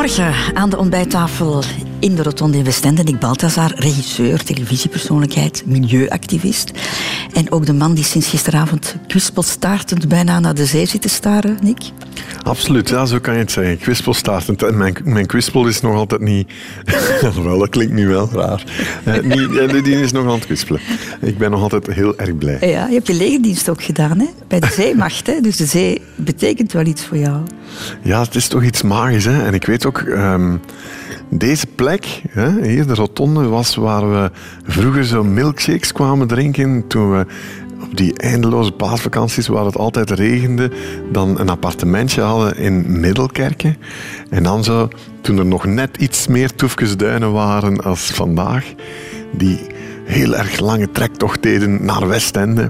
Goedemorgen aan de ontbijttafel in de Rotonde in Westende. Nick Balthazar, regisseur, televisiepersoonlijkheid, milieuactivist. En ook de man die sinds gisteravond kwispelstaartend bijna naar de zee zit te staren, Nick. Absoluut, ja, zo kan je het zeggen. Kwispelstaartend. En mijn, mijn kwispel is nog altijd niet... wel, dat klinkt nu wel raar. Uh, niet, die is nog aan het kwispelen. Ik ben nog altijd heel erg blij. Ja, je hebt je legerdienst ook gedaan, hè? Bij de zeemacht, hè? Dus de zee betekent wel iets voor jou. Ja, het is toch iets magisch, hè? En ik weet ook... Um, deze plek, hè, hier de rotonde, was waar we vroeger zo milkshakes kwamen drinken toen we op die eindeloze paasvakanties waar het altijd regende, dan een appartementje hadden in Middelkerken. En dan zo, toen er nog net iets meer toefkesduinen waren als vandaag, die heel erg lange trektocht deden naar Westende.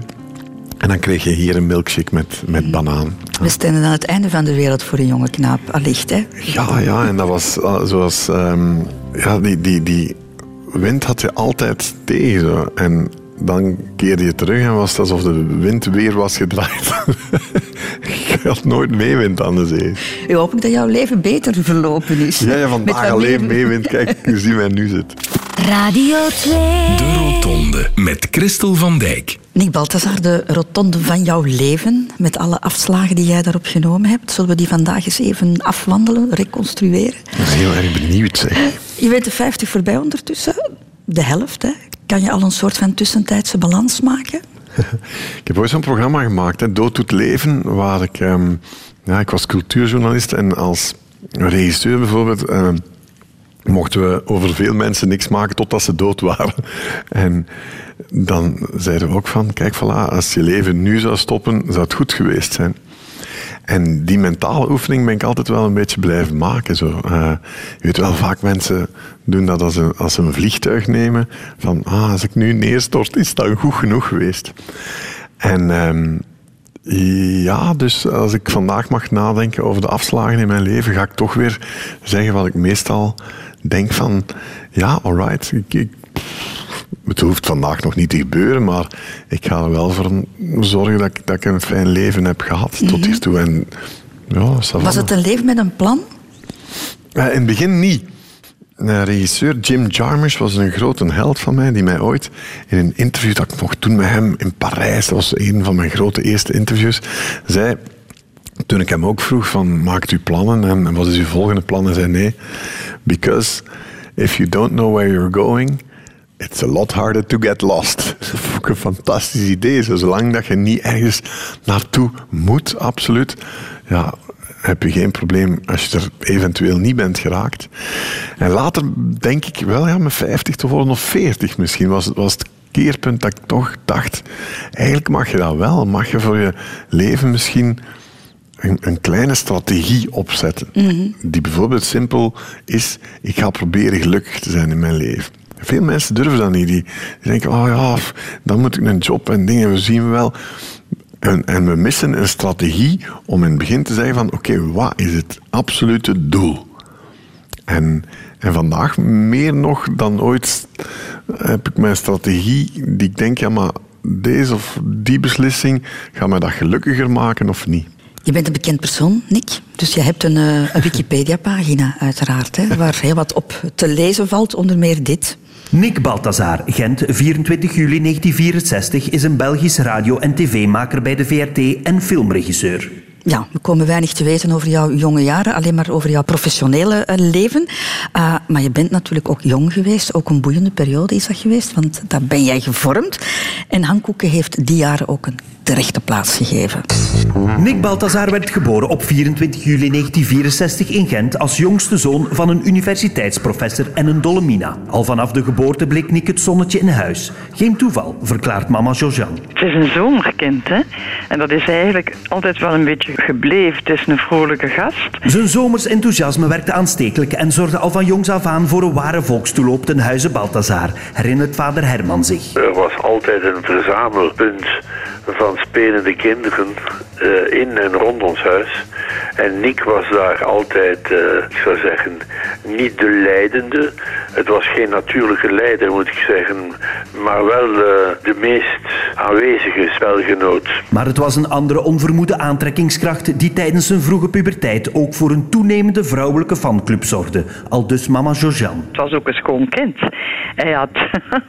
En dan kreeg je hier een milkshake met, met banaan. We staan aan het einde van de wereld voor een jonge knaap, allicht, hè? Ja, ja, en dat was uh, zoals... Um, ja, die, die, die wind had je altijd tegen. En dan keerde je terug en was het alsof de wind weer was gedraaid. je had nooit meewind aan de zee. Ik hoop dat jouw leven beter verlopen is. Ja, ja vandaag alleen meewind. Kijk, hoe zien wij nu zit. Radio 2. De Rotonde met Christel van Dijk. Nick Balthazar, de rotonde van jouw leven, met alle afslagen die jij daarop genomen hebt. Zullen we die vandaag eens even afwandelen, reconstrueren? Ik ben heel erg benieuwd. Zeg. Je bent de 50 voorbij ondertussen. De helft, hè? Kan je al een soort van tussentijdse balans maken? ik heb ooit zo'n programma gemaakt, hè, Dood doet leven, waar ik... Um, ja, ik was cultuurjournalist en als regisseur bijvoorbeeld... Um, mochten we over veel mensen niks maken totdat ze dood waren. En dan zeiden we ook van, kijk, voilà, als je leven nu zou stoppen, zou het goed geweest zijn. En die mentale oefening ben ik altijd wel een beetje blijven maken. Zo. Uh, je weet wel, vaak mensen doen dat als ze, als ze een vliegtuig nemen. Van, ah, als ik nu neerstort, is dat goed genoeg geweest. En um, ja, dus als ik vandaag mag nadenken over de afslagen in mijn leven, ga ik toch weer zeggen wat ik meestal denk van, ja, alright, het hoeft vandaag nog niet te gebeuren, maar ik ga er wel voor zorgen dat ik, dat ik een fijn leven heb gehad tot mhm. hiertoe. En, ja, Was het een leven met een plan? in het begin niet. De regisseur Jim Jarmusch was een grote held van mij, die mij ooit in een interview dat ik nog toen met hem in Parijs, dat was een van mijn grote eerste interviews, zei, toen ik hem ook vroeg van, maakt u plannen en wat is uw volgende plan? En zei nee, because if you don't know where you're going, it's a lot harder to get lost. Dat is ook een fantastisch idee. zolang dat je niet ergens naartoe moet, absoluut, ja, heb je geen probleem als je er eventueel niet bent geraakt. En later denk ik wel, ja, met 50 te worden of 40 misschien, was, was het keerpunt dat ik toch dacht, eigenlijk mag je dat wel. Mag je voor je leven misschien een, een kleine strategie opzetten. Mhm. Die bijvoorbeeld simpel is, ik ga proberen gelukkig te zijn in mijn leven. Veel mensen durven dat niet. Die, denken, oh ja, dan moet ik een job en dingen, we zien wel. En, en, we missen een strategie om in het begin te zeggen van oké, wat is het absolute doel? En, en vandaag, meer nog dan ooit, heb ik mijn strategie die ik denk, ja maar deze of die beslissing, gaat mij dat gelukkiger maken of niet? Je bent een bekend persoon, Nick. Dus je hebt een, eh, Wikipedia-pagina, uiteraard, hè, waar heel wat op te lezen valt, onder meer dit. Nick Balthazar, Gent, 24 juli 1964, is een Belgisch radio- en tv-maker bij de VRT en filmregisseur. Ja, we komen weinig te weten over jouw jonge jaren, alleen maar over jouw professionele eh, leven. Uh, maar je bent natuurlijk ook jong geweest, ook een boeiende periode is dat geweest, want daar ben jij gevormd. En Hankoeken heeft die jaren ook een terechte plaats gegeven. Nick Balthazar werd geboren op 24 juli 1964 in Gent als jongste zoon van een universiteitsprofessor en een dolomina. Al vanaf de geboorte bleek Nick het zonnetje in huis. Geen toeval, verklaart mama Georgian. Het is een zomerkind, hè? En dat is eigenlijk altijd wel een beetje gebleven. Het is een vrolijke gast. Zijn zomers enthousiasme werkte aanstekelijk en zorgde al van jongs af aan voor een ware volkstoeloop ten huize Balthazar, herinnert vader Herman zich. Er was altijd een verzamelpunt van spelende kinderen uh, in en rond ons huis. En Nick was daar altijd, uh, ik zou zeggen, niet de leidende. Het was geen natuurlijke leider, moet ik zeggen, maar wel uh, de meest aanwezige spelgenoot. Maar het was een andere onvermoede aantrekkingskracht die tijdens zijn vroege puberteit ook voor een toenemende vrouwelijke fanclub zorgde. Al dus mama Georgiane. Het was ook een schoon kind. Hij had,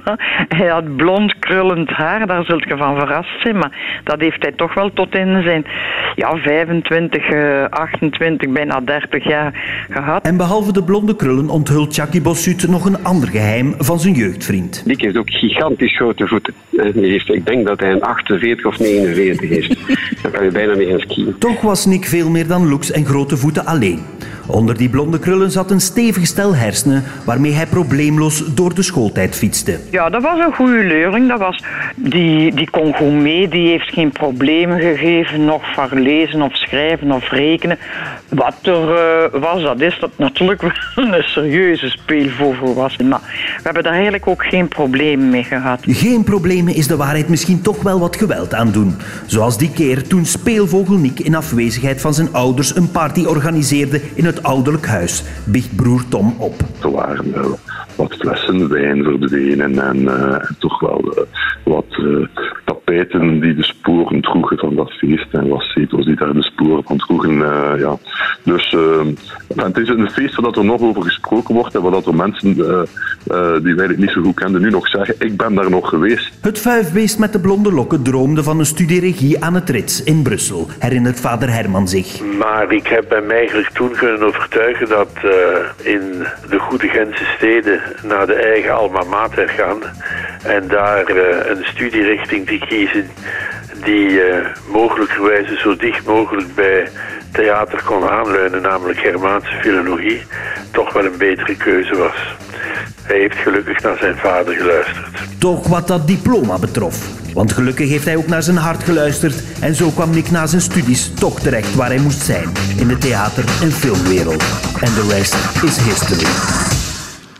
hij had blond krullend haar, daar zult je van verrast zijn. Maar dat heeft hij toch wel tot in zijn ja, 25, 28, eh, bijna 30 jaar gehad. En behalve de blonde krullen onthult Jackie Bossut nog een ander geheim van zijn jeugdvriend. Nick heeft ook gigantisch grote voeten. Heeft, ik denk dat hij een 48 of 49 is. Daar kan je bijna mee gaan skiën. Toch was Nick veel meer dan looks en grote voeten alleen. Onder die blonde krullen zat een stevig stel hersenen waarmee hij probleemloos door de schooltijd fietste. Ja, dat was een goede leerling. Dat was, die, die kon goed mee, die heeft geen problemen gegeven, nog van lezen of schrijven of rekenen. Wat er uh, was, dat is dat natuurlijk wel een serieuze speelvogel was. Maar we hebben daar eigenlijk ook geen problemen mee gehad. Geen problemen is de waarheid misschien toch wel wat geweld aan doen. Zoals die keer toen speelvogel Nick in afwezigheid van zijn ouders een party organiseerde in het ouderlijk huis. Biecht broer Tom op. Er waren uh, wat flessen wijn verdwenen en, en toch wel uh, wat tapijten die de sporen droegen van dat feest en wat zetels die daar de sporen van droegen. ja. Dus het is een feest waar er nog over gesproken wordt en waar dat er mensen die wij het niet zo goed kenden nu nog zeggen, ik ben daar nog geweest. Het vijfbeest met de blonde lokken droomde van een studieregie aan het Rits in Brussel, herinnert vader Herman zich. Maar ik heb hem eigenlijk toen kunnen overtuigen dat uh, in de goede Gentse steden naar de eigen alma mater gaan en daar uh, een studierichting te die uh, mogelijkerwijze zo dicht mogelijk bij theater kon aanleunen, namelijk Germaanse filologie, toch wel een betere keuze was. Hij heeft gelukkig naar zijn vader geluisterd. Toch wat dat diploma betrof. Want gelukkig heeft hij ook naar zijn hart geluisterd en zo kwam Nick na zijn studies toch terecht waar hij moest zijn. In de theater- en filmwereld. En de rest is history.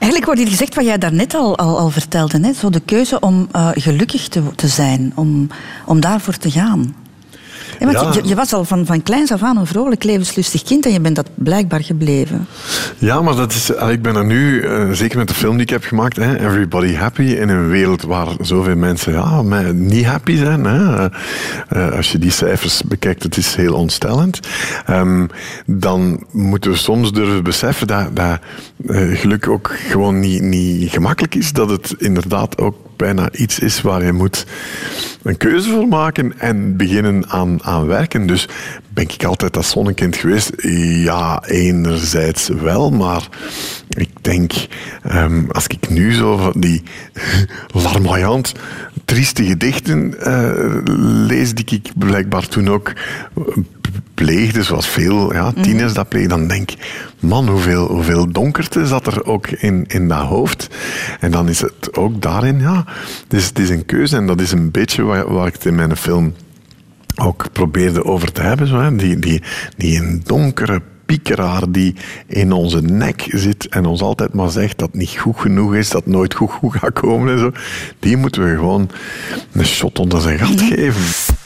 Eigenlijk wordt hier gezegd wat jij daarnet al, al, al vertelde. Hè? Zo de keuze om uh, gelukkig te, te zijn, om, om daarvoor te gaan. Ja, je, je, was al van, van kleins af aan een vrolijk, levenslustig kind en je bent dat blijkbaar gebleven. Ja, maar dat is, ik ben er nu, uh, zeker met de film die ik heb gemaakt, hè, Everybody Happy, in een wereld waar zoveel mensen ja, niet happy zijn. Hè. Uh, als je die cijfers bekijkt, het is heel ontstellend. Um, dan moeten we soms durven beseffen dat, dat geluk ook gewoon niet, niet gemakkelijk is. Dat het inderdaad ook bijna iets is waar je moet een keuze voor maken en beginnen aan, aan werken. Dus ben ik altijd dat zonnekind geweest? Ja, enerzijds wel, maar ik denk, um, als ik nu zo die larmoyant, trieste gedichten uh, lees, die ik blijkbaar toen ook pleegde, zoals veel ja, tieners dat plegen, dan denk ik, man, hoeveel, hoeveel donkerte zat er ook in, in dat hoofd. En dan is het ook daarin, ja, het is, het is een keuze en dat is een beetje waar, waar ik het in mijn film ook probeerde over te hebben. Zo, hè. Die, die, die een donkere piekeraar die in onze nek zit en ons altijd maar zegt dat het niet goed genoeg is, dat het nooit goed, goed gaat komen en zo. Die moeten we gewoon een shot onder zijn gat geven.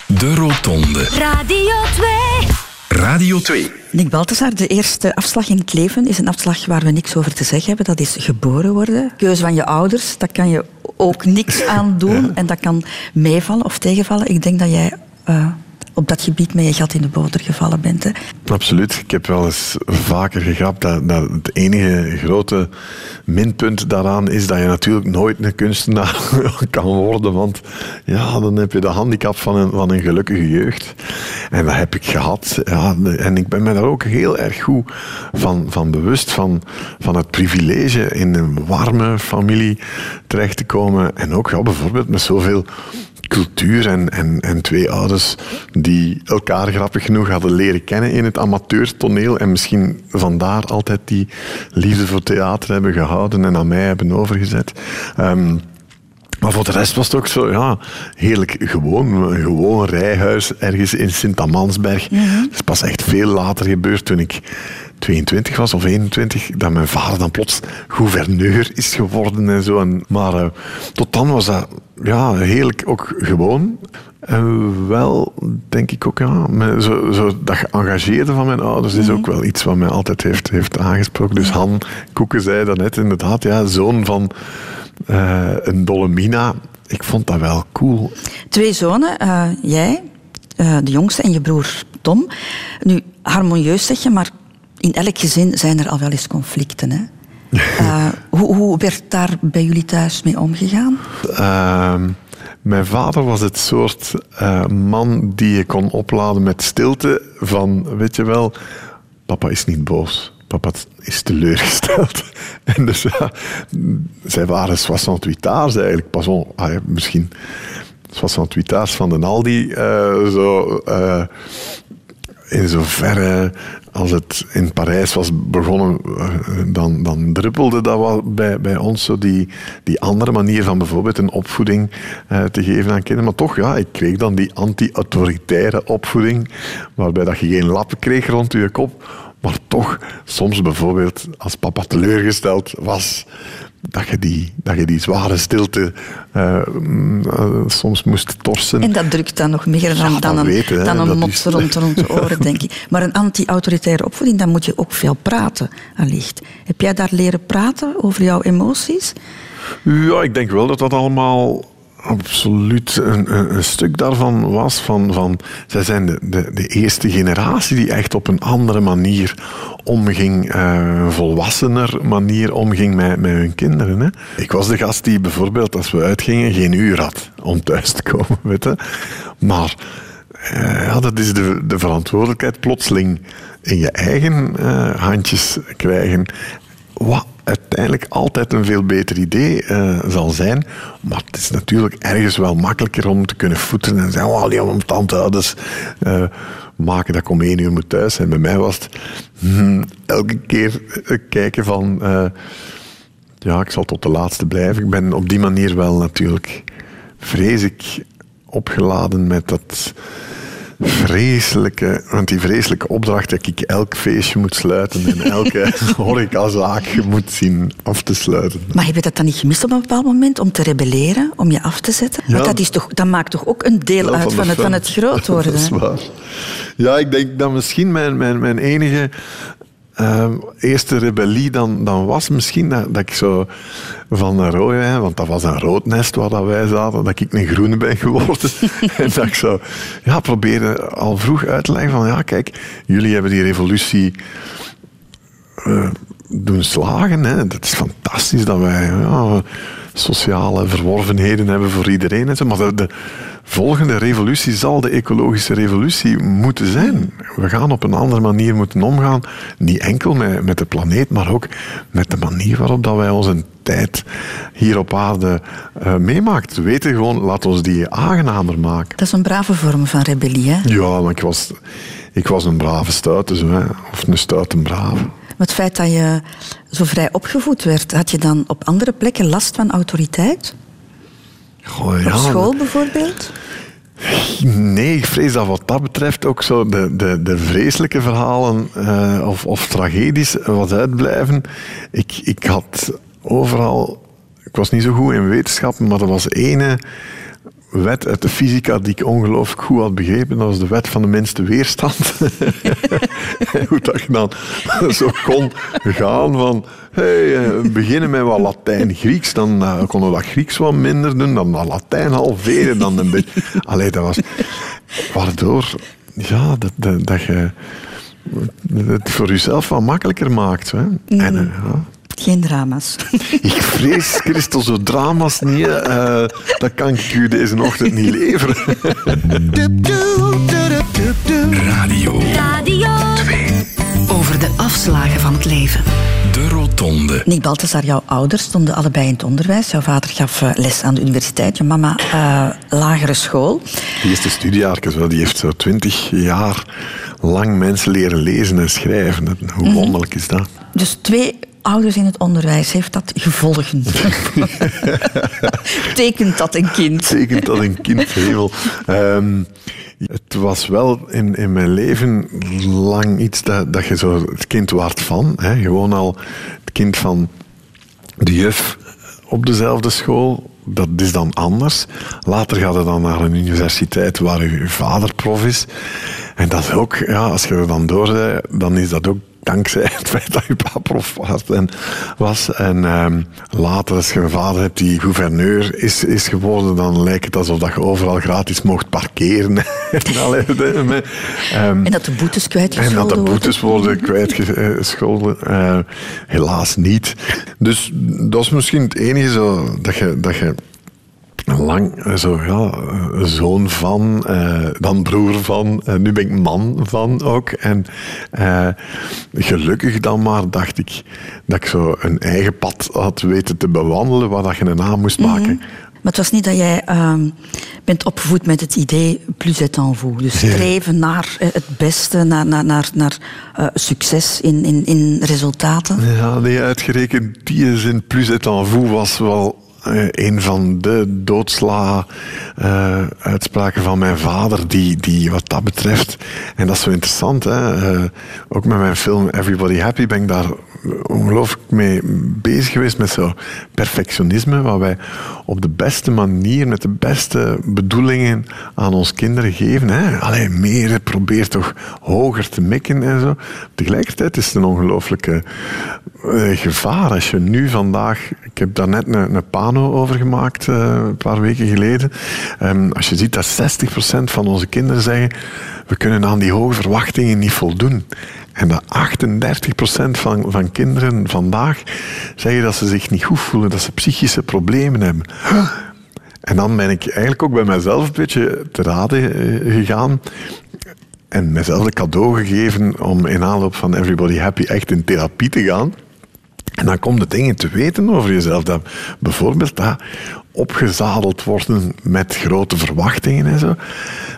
De Rotonde. Radio 2. Radio 2. Nick Balthazar, de eerste afslag in het leven is een afslag waar we niks over te zeggen hebben. Dat is geboren worden. Keuze van je ouders, daar kan je ook niks aan doen. Ja. En dat kan meevallen of tegenvallen. Ik denk dat jij uh, op dat gebied met je gat in de boter gevallen bent. Hè? Absoluut. Ik heb wel eens vaker gegrapt dat, dat het enige grote minpunt daaraan is dat je natuurlijk nooit een kunstenaar kan worden. Want ja, dan heb je de handicap van een, van een gelukkige jeugd. En dat heb ik gehad. En ik ben me daar ook heel erg goed van, van bewust van, van het privilege in een warme familie terecht te komen. En ook ja, bijvoorbeeld met zoveel cultuur en, en, en twee ouders die elkaar grappig genoeg hadden leren kennen in het amateurtoneel en misschien vandaar altijd die liefde voor theater hebben gehouden en aan mij hebben overgezet. Um, maar voor de rest was het ook zo, ja, heerlijk gewoon. Een gewoon rijhuis ergens in Sint-Amansberg. Mm -hmm. Dat is pas echt veel later gebeurd toen ik 22 was of 21, dat mijn vader dan plots gouverneur is geworden en zo. En, maar uh, tot dan was dat ja, heerlijk ook gewoon. En wel, denk ik ook, ja, zo, zo, dat geëngageerde van mijn ouders is ook wel iets wat mij altijd heeft, heeft aangesproken. Dus Han Koeken zei dat net inderdaad, ja, zoon van uh, een Dolomina ik vond dat wel cool. Twee zonen, eh, jij, eh, de jongste, en je broer Tom. Nu, harmonieus zeg je, maar in elk gezin zijn er al wel eens conflicten. Hè? Eh, hoe, hoe werd daar bij jullie thuis mee omgegaan? Ehm, mijn vader was het soort eh, man die je kon opladen met stilte van, weet je wel, papa is niet boos. Papa is teleurgesteld. En dus ja, zij waren 68 jaar eigenlijk. Pas on, ah ja, misschien 68 jaar van de Aldi. eh, zo, in zoverre als het in Parijs was begonnen, eh, dan, dan druppelde dat wel bij, bij ons zo die, die andere manier van bijvoorbeeld een opvoeding eh, te geven aan kinderen. Maar toch, ja, ik kreeg dan die anti-autoritaire opvoeding, waarbij dat je geen lappen kreeg rond je kop, maar toch soms bijvoorbeeld als papa teleurgesteld was, dat je die, dat je die zware stilte eh, mm, eh, soms moest torsen. En dat drukt dan nog meer dan, Ja, dan een, weten, dan een mot is- rond, rond de oren, denk ik. Maar een anti-autoritaire opvoeding, dan moet je ook veel praten, allicht. Heb jij daar leren praten over jouw emoties? Ja, ik denk wel dat dat allemaal absoluut een, een, stuk daarvan was. Van, van, zij zijn de, de, de eerste generatie die echt op een andere manier omging, een volwassener manier omging met, met hun kinderen. Hè. Ik was de gast die bijvoorbeeld als we uitgingen geen uur had om thuis te komen. Weet je. Maar eh, dat is de, de verantwoordelijkheid plotseling in je eigen eh, handjes krijgen. Wat uiteindelijk altijd een veel beter idee eh, zal zijn. Maar het is natuurlijk ergens wel makkelijker om te kunnen voeteren en zeggen: oh, die tanteouders eh maken dat ik om één uur moet thuis zijn. Bij mij was het hmm, elke keer eh, kijken van. ja, ik zal tot de laatste blijven. Ik ben op die manier wel natuurlijk, vrees ik, opgeladen met dat vreselijke, want die vreselijke opdracht dat ik elk feestje moet sluiten en elke horecazaak moet zien af te sluiten. Maar heb je dat dan niet gemist op een bepaald moment om te rebelleren, om je af te zetten? Ja. Want dat, is toch, dat maakt toch ook een deel Ja, uit de van het, van het groot worden? Dat is waar. Ja, ik denk dat misschien mijn, mijn, mijn enige ehm, eerste rebellie dan, dan was misschien dat, dat ik zo van een rode wijn, want dat was een rood nest waar dat wij zaten, dat ik een groene ben geworden. en dat ik zo ja, probeerde al vroeg uit te leggen van ja, kijk, jullie hebben die revolutie eh, doen slagen. Hè. Dat is fantastisch dat wij ja, sociale verworvenheden hebben voor iedereen. En zo. Maar de, de volgende revolutie zal de ecologische revolutie moeten zijn. We gaan op een andere manier moeten omgaan. Niet enkel met, met de planeet, maar ook met de manier waarop dat wij onze tijd hier op aarde eh, meemaakt. We weten gewoon, laat ons die aangenamer maken. Dat is een brave vorm van rebellie. Hè? Ja, maar ik was, ik was een brave stuiter, zo, hè. of een stuiten brave. Maar het feit dat je zo vrij opgevoed werd, had je dan op andere plekken last van autoriteit? Goh, ja, Op school bijvoorbeeld? Nee, ik vrees dat wat dat betreft ook zo de, de, de vreselijke verhalen eh, of, of tragedies wat uitblijven. Ik, ik had overal... Ik was niet zo goed in wetenschappen, maar er was ene wet uit de fysica die ik ongelooflijk goed had begrepen. Dat was de wet van de minste weerstand. Hoe dat je dan zo kon gaan van... Hey, eh, beginnen met wat Latijn-Grieks, dan eh, konden we dat Grieks wat minder doen, dan dat Latijn halveren, dan een beetje... Allee, dat was... Waardoor, ja, dat, dat, dat je het voor jezelf wat makkelijker maakt. Hè. En, eh, ja. Geen drama's. Ik vrees, Christel, zo drama's niet. eh, dat kan ik u deze ochtend niet leveren. Radio Radio 2. Over de afslagen van het leven. De Rotonde. Nick Balthazar, jouw ouders stonden allebei in het onderwijs. Jouw vader gaf eh, les aan de universiteit, je mama eh, lagere school. Die eerste studiejaartjes, wel, die heeft zo twintig jaar lang mensen leren lezen en schrijven. Hoe wonderlijk is dat? Dus twee ouders in het onderwijs, heeft dat gevolgen? Tekent dat een kind? Tekent dat een kind hemel. Ehm, het was wel in, in mijn leven lang iets dat, dat je zo het kind waard van. Hè? Gewoon al het kind van de juf op dezelfde school. Dat is dan anders. Later gaat het dan naar een universiteit waar je vader prof is. En dat is ook, ja, als je er dan door bent, dan is dat ook dankzij het feit dat je pa prof was. En, was. en ehm, later, als je een vader hebt die gouverneur is, is geworden, dan lijkt het alsof dat je overal gratis mocht parkeren. en, allee, de- met, ehm, En dat de boetes en kwijtgescholden dat de boetes worden kwijtgescholden. eh, helaas niet. Dus dat is misschien het enige zo, dat je... Dat je lang eh, zo, ja, eh, zoon van, eh, dan broer van, nu ben ik man van ook. En gelukkig dan maar dacht ik dat ik zo een eigen pad had weten te bewandelen waar dat je een naam moest maken. Maar het was niet dat jij ehm, bent opgevoed met het idee plus est en vous. Dus streven naar het beste, naar, naar, naar, naar succes in, in, in resultaten. Ja, nee, uitgerekend die zin plus et en vous was wel eh, een van de doodsla-uitspraken van mijn vader, die, die wat dat betreft, en dat is zo interessant, hè, eh, ook met mijn film Everybody Happy ben ik daar ongelooflijk mee bezig geweest met zo perfectionisme, wat wij op de beste manier, met de beste bedoelingen aan ons kinderen geven. Hè. Meer, probeer toch hoger te mikken en zo. Tegelijkertijd is het een ongelooflijke eh, gevaar als je nu vandaag... Ik heb daar net een, een pano over gemaakt, eh, een paar weken geleden. Ehm, als je ziet dat 60% van onze kinderen zeggen... We kunnen aan die hoge verwachtingen niet voldoen. En dat 38% van, van kinderen vandaag zeggen dat ze zich niet goed voelen, dat ze psychische problemen hebben. En dan ben ik eigenlijk ook bij mezelf een beetje te raden eh, gegaan. En mezelf een cadeau gegeven om in aanloop van Everybody Happy echt in therapie te gaan. En dan komen de dingen te weten over jezelf. Dat bijvoorbeeld dat opgezadeld worden met grote verwachtingen en zo.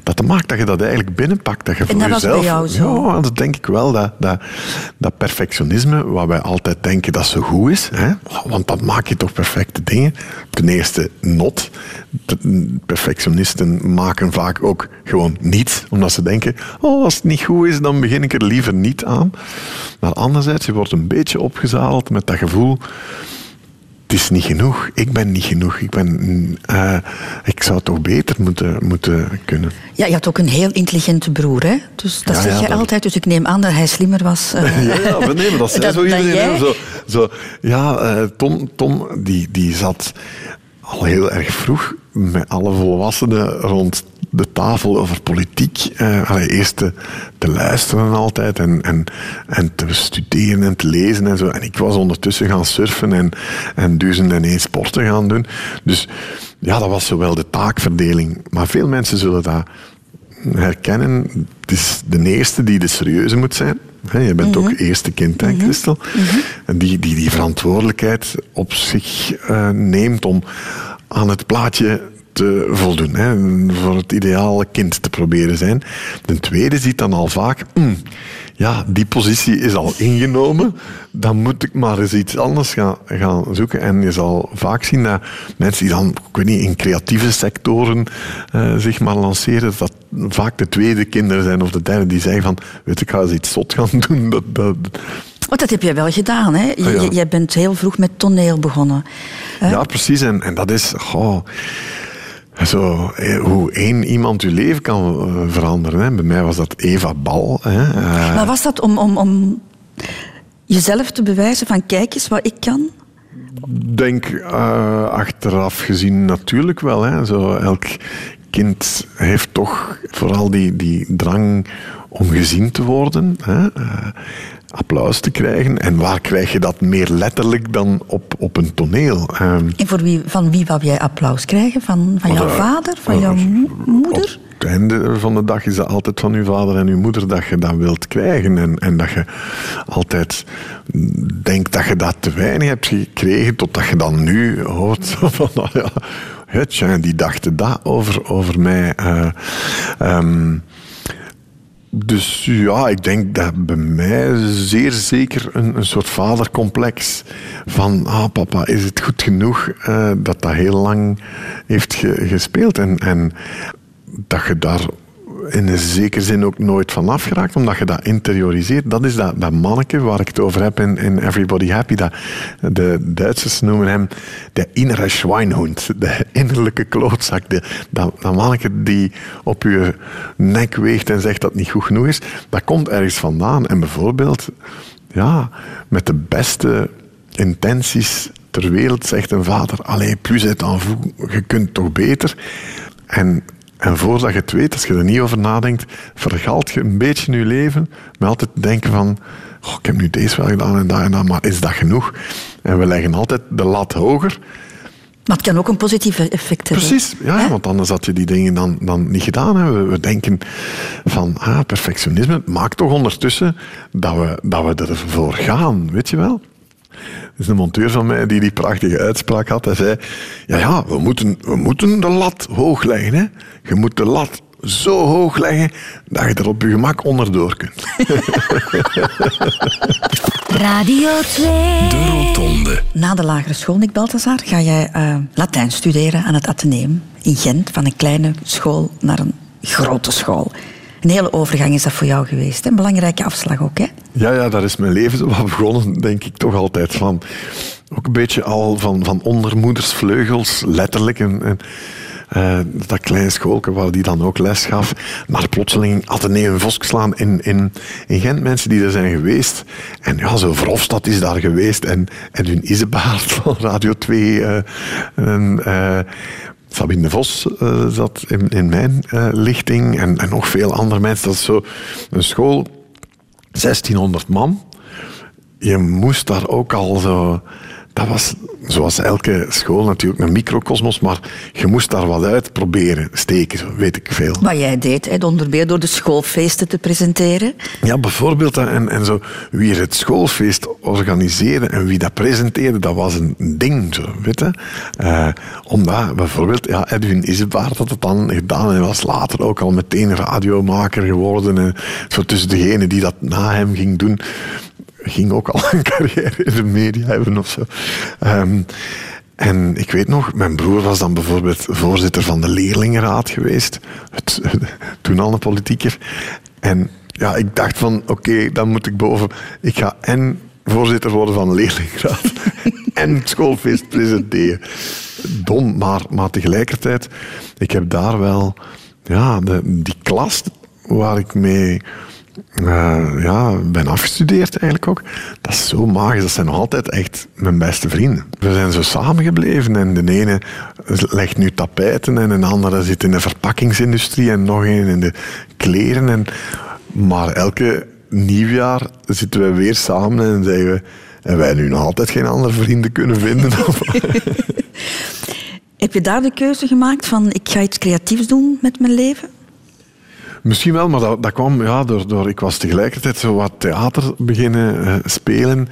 Dat maakt dat je dat eigenlijk binnenpakt. Dat je voor dat was bij jezelf. jou zo? Ja, dat denk ik wel. Dat, dat, dat perfectionisme, waar wij altijd denken dat zo goed is. Hè? Want dat maak je toch perfecte dingen. Ten eerste, not. Perfectionisten maken vaak ook gewoon niets. Omdat ze denken, oh, als het niet goed is, dan begin ik er liever niet aan. Maar anderzijds, je wordt een beetje opgezadeld met dat gevoel het is niet genoeg. Ik ben niet genoeg. Ik, ben, eh, ik zou toch beter moeten, moeten kunnen. Ja, je had ook een heel intelligente broer, hè? Dus dat Ja, zeg ja, je dat- altijd. Dus ik neem aan dat hij slimmer was. eh, Ja, ja nee, maar dat zei dat- zo iedereen. jij-. Zo, zo, ja, eh, Tom, Tom die, die zat al heel erg vroeg met alle volwassenen rond de tafel over politiek. allee, eerst te, te luisteren altijd en, en, en te studeren en te lezen en zo. En ik was ondertussen gaan surfen en, en duizend en één sporten gaan doen. Dus ja, dat was zowel de taakverdeling. Maar veel mensen zullen dat herkennen. Het is de eerste die de serieuze moet zijn. Je bent ook eerste kind, hè, Christel. En die, die die verantwoordelijkheid op zich eh, neemt om aan het plaatje te voldoen. Hè, voor het ideale kind te proberen zijn. De tweede ziet dan al vaak... "Hmm, ja, die positie is al ingenomen. Dan moet ik maar eens iets anders gaan, gaan zoeken. En je zal vaak zien dat mensen die dan, ik weet niet, in creatieve sectoren eh, zich maar lanceren, dat vaak de tweede kinderen zijn of de derde die zeggen van, weet ik, ga eens iets zot gaan doen. Dat, dat, Want dat heb jij wel gedaan, hè? Je- Ah, ja. je- Jij bent heel vroeg met toneel begonnen. hè? Ja, precies. En, en dat is goh, zo, eh, hoe één iemand je leven kan eh, veranderen. Hè. Bij mij was dat Eva Bal. Hè. Eh, Maar was dat om, om, om jezelf te bewijzen van kijk eens wat ik kan? denk achteraf gezien natuurlijk wel. Hè. Zo, elk kind heeft toch vooral die, die drang om gezien te worden. Hè. Applaus te krijgen. En waar krijg je dat meer letterlijk dan op, op een toneel? Ehm, En voor wie, van wie wou jij applaus krijgen? Van, van jouw vader? Van eh, jouw mo- moeder? Op het einde van de dag is dat altijd van uw vader en uw moeder dat je dat wilt krijgen. En, en dat je altijd denkt dat je dat te weinig hebt gekregen, totdat je dan nu hoort van, nou ja, tja, die dachten dat over, over mij. Eh, ehm, dus ja, ik denk dat bij mij zeer zeker een, een soort vadercomplex van, ah papa, is het goed genoeg eh, dat dat heel lang heeft ge- gespeeld. En, en dat je daar in een zekere zin ook nooit van afgeraakt, omdat je dat interioriseert. Dat is dat, manneke waar ik het over heb in, in Everybody Happy. Dat, de Duitsers noemen hem de innere Schweinhund, de innerlijke klootzak. De, dat, dat manneke die op je nek weegt en zegt dat niet goed genoeg is, dat komt ergens vandaan. En bijvoorbeeld ja, met de beste intenties ter wereld zegt een vader, allee, plus het en vous, je kunt toch beter. En, en voordat je het weet, als je er niet over nadenkt, vergalt je een beetje je leven met altijd denken van, oh, ik heb nu deze wel gedaan en dat en dat, maar is dat genoeg? En we leggen altijd de lat hoger. Maar het kan ook een positief effect hebben. Precies, ja, want anders had je die dingen dan, dan niet gedaan. Hè. We, we denken van, ah, perfectionisme maakt toch ondertussen dat we, dat we ervoor gaan, weet je wel? Is een monteur van mij die die prachtige uitspraak had. Hij zei, ja, ja, we moeten, we moeten de lat hoog leggen. Hè. Je moet de lat zo hoog leggen dat je er op je gemak onderdoor kunt. Radio 2. De Rotonde. Na de lagere school, Nick Balthazar, ga jij eh, Latijn studeren aan het Atheneum in Gent. Van een kleine school naar een grote school. Een hele overgang is dat voor jou geweest. Een belangrijke afslag ook, hè? Ja, ja, daar is mijn leven zo begonnen, denk ik toch altijd van. Ook een beetje al van, van ondermoedersvleugels, letterlijk. En, en, eh, dat kleine schoolke waar die dan ook les gaf. Maar plotseling Atheneum Voskeslaan in, in, in Gent, mensen die er zijn geweest. En ja, zo Verhofstadt is daar geweest. En Edwin Isebaard van Radio 2. eh, en, eh, Sabine de Vos eh, zat in, in mijn eh, lichting. En, en nog veel andere mensen. Dat is zo een school, 1600 man. Je moest daar ook al zo... Dat was zoals elke school natuurlijk een microcosmos, maar je moest daar wat uit proberen steken, weet ik veel. Wat jij deed, hè, onder meer door de schoolfeesten te presenteren. Ja, bijvoorbeeld, en, en zo, wie het schoolfeest organiseerde en wie dat presenteerde, dat was een ding, zo, weet je. Eh, omdat, bijvoorbeeld, ja, Edwin Isebaard had het dan gedaan en was later ook al meteen radiomaker geworden. En zo tussen degene die dat na hem ging doen, ging ook al een carrière in de media hebben of zo. Ehm, en ik weet nog, mijn broer was dan bijvoorbeeld voorzitter van de leerlingenraad geweest. Het, toen al een politieker. En ja, ik dacht van, oké, dan moet ik boven... Ik ga en voorzitter worden van de leerlingenraad en schoolfeest presenteren. Dom, maar, maar tegelijkertijd, ik heb daar wel... Ja, de, die klas waar ik mee eh, ja, ben afgestudeerd eigenlijk ook. Dat is zo magisch. Dat zijn nog altijd echt mijn beste vrienden. We zijn zo samengebleven en de ene legt nu tapijten en een andere zit in de verpakkingsindustrie en nog een in de kleren. En, maar elke nieuwjaar zitten we weer samen en zeggen we... En wij nu nog altijd geen andere vrienden kunnen vinden. Heb je daar de keuze gemaakt van ik ga iets creatiefs doen met mijn leven? Misschien wel, maar dat, dat kwam ja, door, door... Ik was tegelijkertijd zo wat theater beginnen uh, spelen.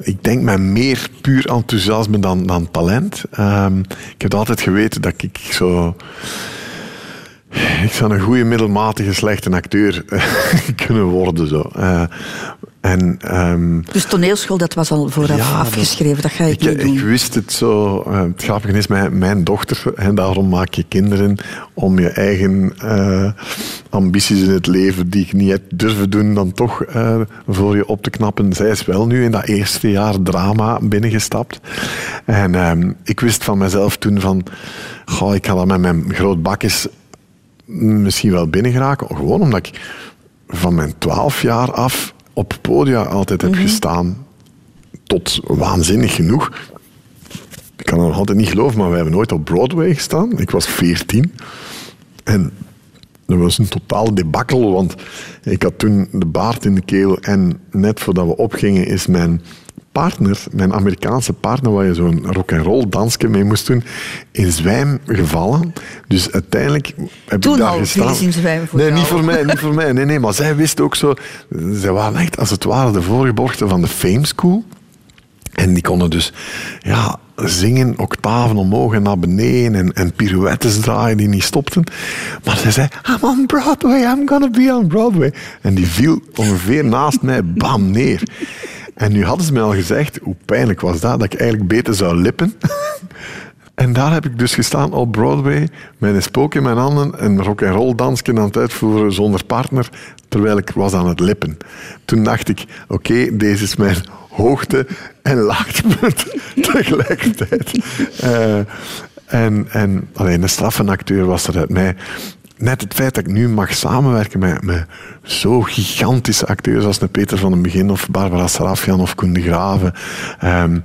Ik denk met meer puur enthousiasme dan, dan talent. Um, ik heb altijd geweten dat ik zo... Ik zou een goede middelmatige slechte acteur kunnen worden. Zo. Uh, en, um, dus toneelschool, dat was al vooraf ja, afgeschreven, dat ga ik, ik niet doen. Ik wist het zo. Uh, het grappige is, mijn, mijn dochter, en daarom maak je kinderen om je eigen uh, ambities in het leven die je niet hebt durven doen, dan toch uh, voor je op te knappen. Zij is wel nu in dat eerste jaar drama binnengestapt. En um, ik wist van mezelf toen van, goh, ik ga dat met mijn groot bakjes misschien wel binnengeraken. Gewoon omdat ik van mijn twaalf jaar af op podia altijd heb mm -hmm. gestaan. Tot waanzinnig genoeg. Ik kan het nog altijd niet geloven, maar we hebben nooit op Broadway gestaan. Ik was 14. En dat was een totaal debakkel, want ik had toen de baard in de keel. En net voordat we opgingen, is mijn partner, mijn Amerikaanse partner, waar je zo'n rock'n'roll dansje mee moest doen, in zwijm gevallen. Dus uiteindelijk heb Toen ik daar gestaan. in zwijm voor nee, jou. niet voor mij, niet voor mij. Nee, nee, maar zij wist ook zo. Zij waren echt als het ware de voorgeborgten van de Fame School. En die konden dus ja, zingen, octaven omhoog en naar beneden en, en pirouettes draaien die niet stopten. Maar zij zei, I'm on Broadway, I'm gonna be on Broadway. En die viel ongeveer naast mij, bam, neer. En nu hadden ze mij al gezegd, hoe pijnlijk was dat, dat ik eigenlijk beter zou lippen. En daar heb ik dus gestaan op Broadway een spook in mijn handen, een rock'n'roll dansje aan het uitvoeren zonder partner, terwijl ik was aan het lippen. Toen dacht ik, oké, deze is mijn hoogte- en laagtepunt tegelijkertijd. Uh, en, en alleen een straffe acteur was er uit mij. Net het feit dat ik nu mag samenwerken met, met zo gigantische acteurs als een Peter van den Begin of Barbara Sarafian of Koen de Graven. ehm,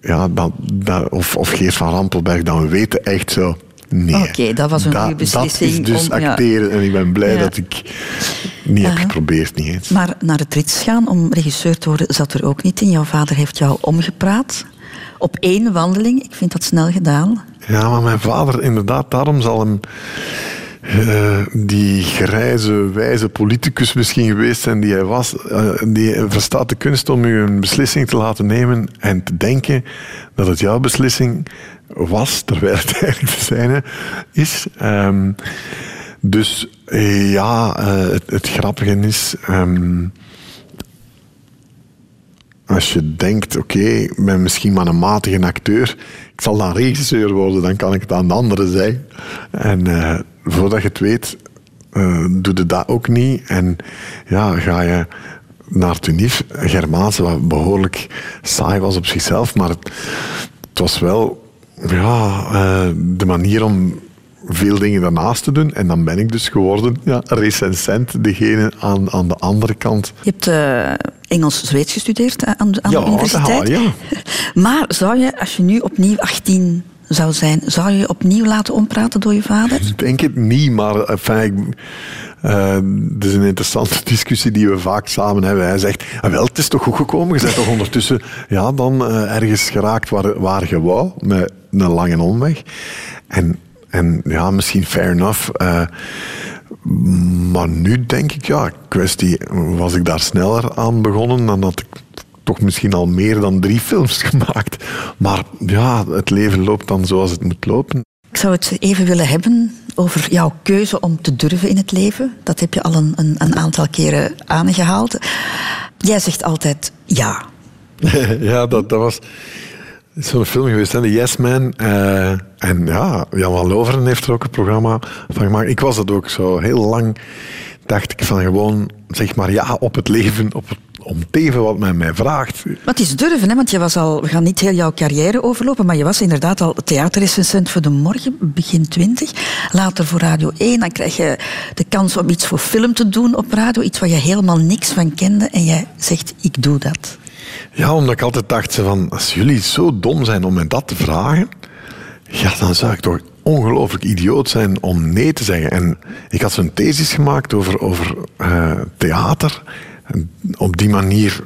ja, dat, dat, of, of Geert van Rampelberg, dan weten echt zo. Nee, Oké, dat was een goede beslissing Dat is dus om- ja. acteren en ik ben blij Ja. dat ik niet heb geprobeerd, niet eens. Maar naar het Rits gaan om regisseur te worden zat er ook niet in. Jouw vader heeft jou omgepraat. Op één wandeling. Ik vind dat snel gedaan. Ja, maar mijn vader, inderdaad, daarom zal hem eh, die grijze, wijze politicus misschien geweest zijn die hij was. eh, die verstaat de kunst om u een beslissing te laten nemen en te denken dat het jouw beslissing was, terwijl het eigenlijk de zijne is. Ehm, dus eh, ja, het, grappige is. ehm, als je denkt, oké, ik ben misschien maar een matige acteur, ik zal dan regisseur worden, dan kan ik het aan de anderen zeggen. En eh, voordat je het weet, eh doe je dat ook niet. En ja, ga je naar Tunif, Germaanse, wat behoorlijk saai was op zichzelf, maar het, het was wel ja, eh, de manier om veel dingen daarnaast te doen. En dan ben ik dus geworden ja, recensent, degene aan, aan de andere kant. Je hebt eh, Engels-Zweeds gestudeerd aan de, aan Ja, de universiteit. dat- ja. Maar zou je, als je nu opnieuw 18 zou zijn, zou je je opnieuw laten ompraten door je vader? Ik denk het niet, maar enfin, ik, eh, het is een interessante discussie die we vaak samen hebben. Hij zegt, ah, wel, het is toch goed gekomen? Je bent toch ondertussen ja, dan eh, ergens geraakt waar, waar je wou, met een lange omweg. En, en ja, misschien fair enough. eh, maar nu denk ik, ja, kwestie, was ik daar sneller aan begonnen, dan had ik toch misschien al meer dan drie films gemaakt. Maar ja, het leven loopt dan zoals het moet lopen. Ik zou het even willen hebben over jouw keuze om te durven in het leven. Dat heb je al een, een, een aantal keren aangehaald. Jij zegt altijd ja. ja, dat, dat was zo'n film geweest, hè, de Yes Man. Eh, en ja, Jan van Loveren heeft er ook een programma van gemaakt. Ik was dat ook zo heel lang. Dacht ik van gewoon, zeg maar ja op het leven, op het, om het even wat men mij vraagt. Maar het is durven, hè? want je was al, we gaan niet heel jouw carrière overlopen, maar je was inderdaad al theaterrecensent voor de morgen, begin twintig. Later voor Radio 1, dan krijg je de kans om iets voor film te doen op radio, iets waar je helemaal niks van kende en jij zegt, ik doe dat. Ja, omdat ik altijd dacht ze van, als jullie zo dom zijn om me dat te vragen, ja, dan zou ik toch ongelooflijk idioot zijn om nee te zeggen. En ik had zo'n thesis gemaakt over, over eh, theater. Op die manier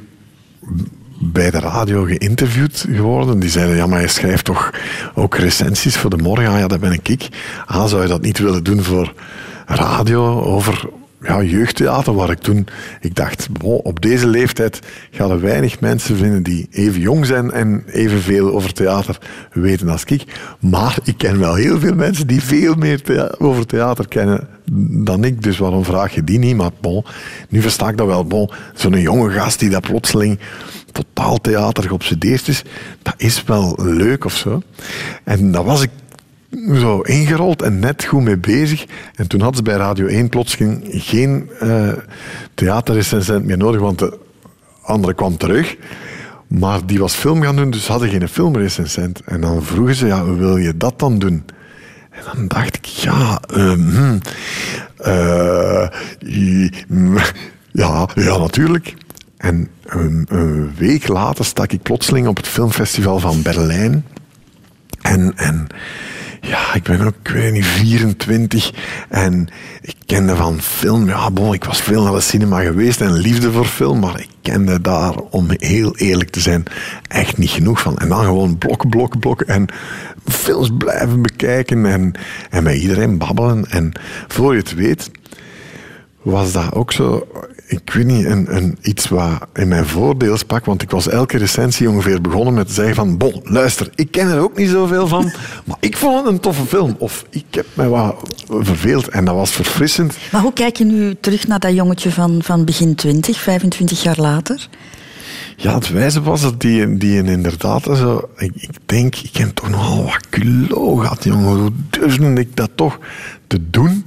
bij de radio geïnterviewd geworden. Die zeiden, ja, maar je schrijft toch ook recensies voor de morgen? Ah, ja, dat ben ik. ik. Ah, zou je dat niet willen doen voor radio, over ja, jeugdtheater, waar ik toen... Ik dacht, op deze leeftijd gaan er weinig mensen vinden die even jong zijn en evenveel over theater weten als ik. Maar ik ken wel heel veel mensen die veel meer over theater kennen dan ik. Dus waarom vraag je die niet? Maar bon, nu versta ik dat wel. Bon, Zo'n jonge gast die dat plotseling totaal theater geobsedeerd is, dat is wel leuk of zo. En dat was ik zo ingerold en net goed mee bezig. En toen hadden ze bij Radio 1 plotseling geen eh theaterrecensent meer nodig, want de andere kwam terug. Maar die was film gaan doen, dus hadden geen filmrecensent. En dan vroegen ze, ja, wil je dat dan doen? En dan dacht ik, ja, i- mm, ja, ja, natuurlijk. En een, een week later stak ik plotseling op het filmfestival van Berlijn. En, en ja, ik ben ook, ik weet niet, 24 en ik kende van film. Ja, bon, ik was veel naar de cinema geweest en liefde voor film, maar ik kende daar, om heel eerlijk te zijn, echt niet genoeg van. En dan gewoon blok, blok, blok en films blijven bekijken en, en met iedereen babbelen. En voor je het weet, was dat ook zo, ik weet niet, een, een, iets wat in mijn voordeel sprak, want ik was elke recensie ongeveer begonnen met te zeggen van, bon, luister, ik ken er ook niet zoveel van, maar ik vond het een toffe film. Of ik heb mij wat verveeld en dat was verfrissend. Maar hoe kijk je nu terug naar dat jongetje van, van begin 20, 25 jaar later? Ja, het wijze was dat die, die inderdaad zo... Ik, ik denk, ik heb toch nogal wat culo gehad, jongen. Hoe durfde ik dat toch te doen?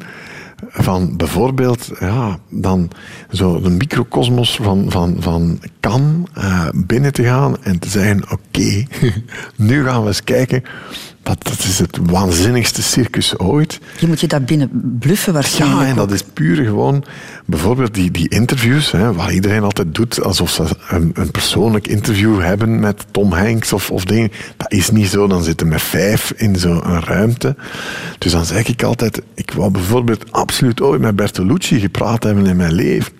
Van bijvoorbeeld, ja, dan zo de microcosmos van, van, van kan binnen te gaan en te zeggen, oké, nu gaan we eens kijken dat, dat is het waanzinnigste circus ooit. Je moet je daar binnen bluffen waarschijnlijk. Ja, en dat is puur gewoon... Bijvoorbeeld die, die interviews, hè, waar iedereen altijd doet alsof ze een, een persoonlijk interview hebben met Tom Hanks of, of dingen. Dat is niet zo. Dan zitten met vijf in zo'n ruimte. Dus dan zeg ik altijd... Ik wou bijvoorbeeld absoluut ooit met Bertolucci gepraat hebben in mijn leven.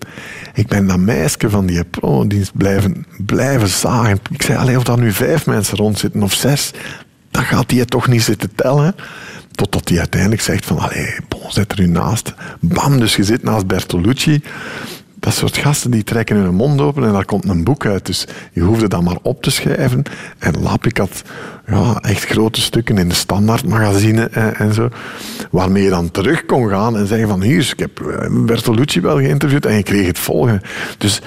Ik ben dat meisje van die pro-dienst blijven, blijven zagen. Ik zei, alleen of daar nu vijf mensen rondzitten of zes, dan gaat hij toch niet zitten tellen. Totdat hij uiteindelijk zegt van, allee, bon, zet er u naast. Bam, dus je zit naast Bertolucci. Dat soort gasten die trekken hun mond open en daar komt een boek uit. Dus je hoefde dat maar op te schrijven. En Lap, ik had ja, echt grote stukken in de standaardmagazine en, en zo. Waarmee je dan terug kon gaan en zeggen van hier, ik heb eh, Bertolucci wel geïnterviewd en je kreeg het volgende. Dus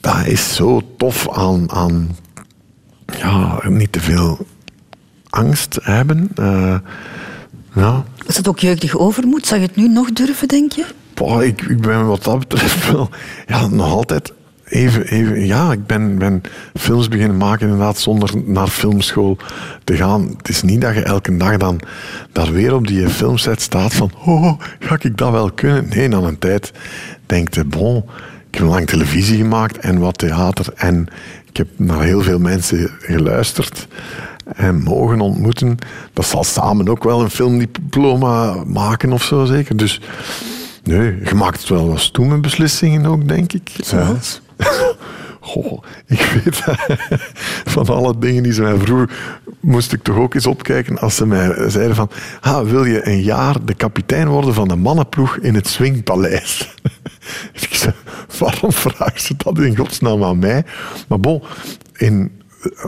dat is zo tof aan, aan ja, niet te veel angst hebben. Eh, ja. Is dat ook jeugdig overmoed? Zou je het nu nog durven, denk je? Boah, ik, ik ben wat dat betreft wel ja, nog altijd even, even... Ja, ik ben, ben films beginnen maken inderdaad zonder naar filmschool te gaan. Het is niet dat je elke dag dan daar weer op die filmset staat van oh, ga ik dat wel kunnen? Nee, na een tijd denkt je, bon, ik heb lang televisie gemaakt en wat theater en ik heb naar heel veel mensen geluisterd en mogen ontmoeten. Dat zal samen ook wel een filmdiploma maken of zo zeker. Dus nee, je maakt wel wat stoeme beslissingen ook, denk ik. Zoals? Goh, ik weet van alle dingen die ze mij vroegen, moest ik toch ook eens opkijken als ze mij zeiden van, ah, wil je een jaar de kapitein worden van de mannenploeg in het Swingpaleis? ik zei, waarom vragen ze dat in godsnaam aan mij? Maar bon, in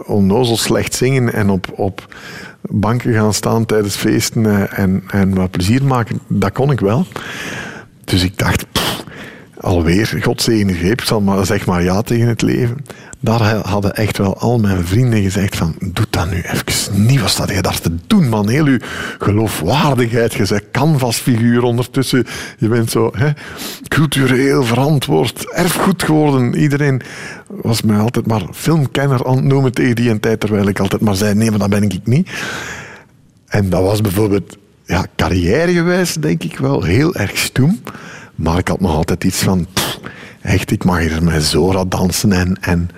onnozel slecht zingen en op, op banken gaan staan tijdens feesten eh, en, en wat plezier maken, dat kon ik wel. Dus ik dacht, alweer, godzegen greep, zal maar, zeg maar ja tegen het leven. Daar hadden echt wel al mijn vrienden gezegd van, doe dat nu even niet, wat staat je daar te doen, man? Heel uw geloofwaardigheid, je bent canvasfiguur ondertussen, je bent zo cultureel verantwoord, erfgoed geworden. Iedereen was mij altijd maar filmkenner aan het noemen tegen die een tijd, terwijl ik altijd maar zei, nee, maar dat ben ik niet. En dat was bijvoorbeeld ja, carrièregewijs, denk ik wel, heel erg stoem. Maar ik had nog altijd iets van, echt, ik mag hier met Zora dansen en, en,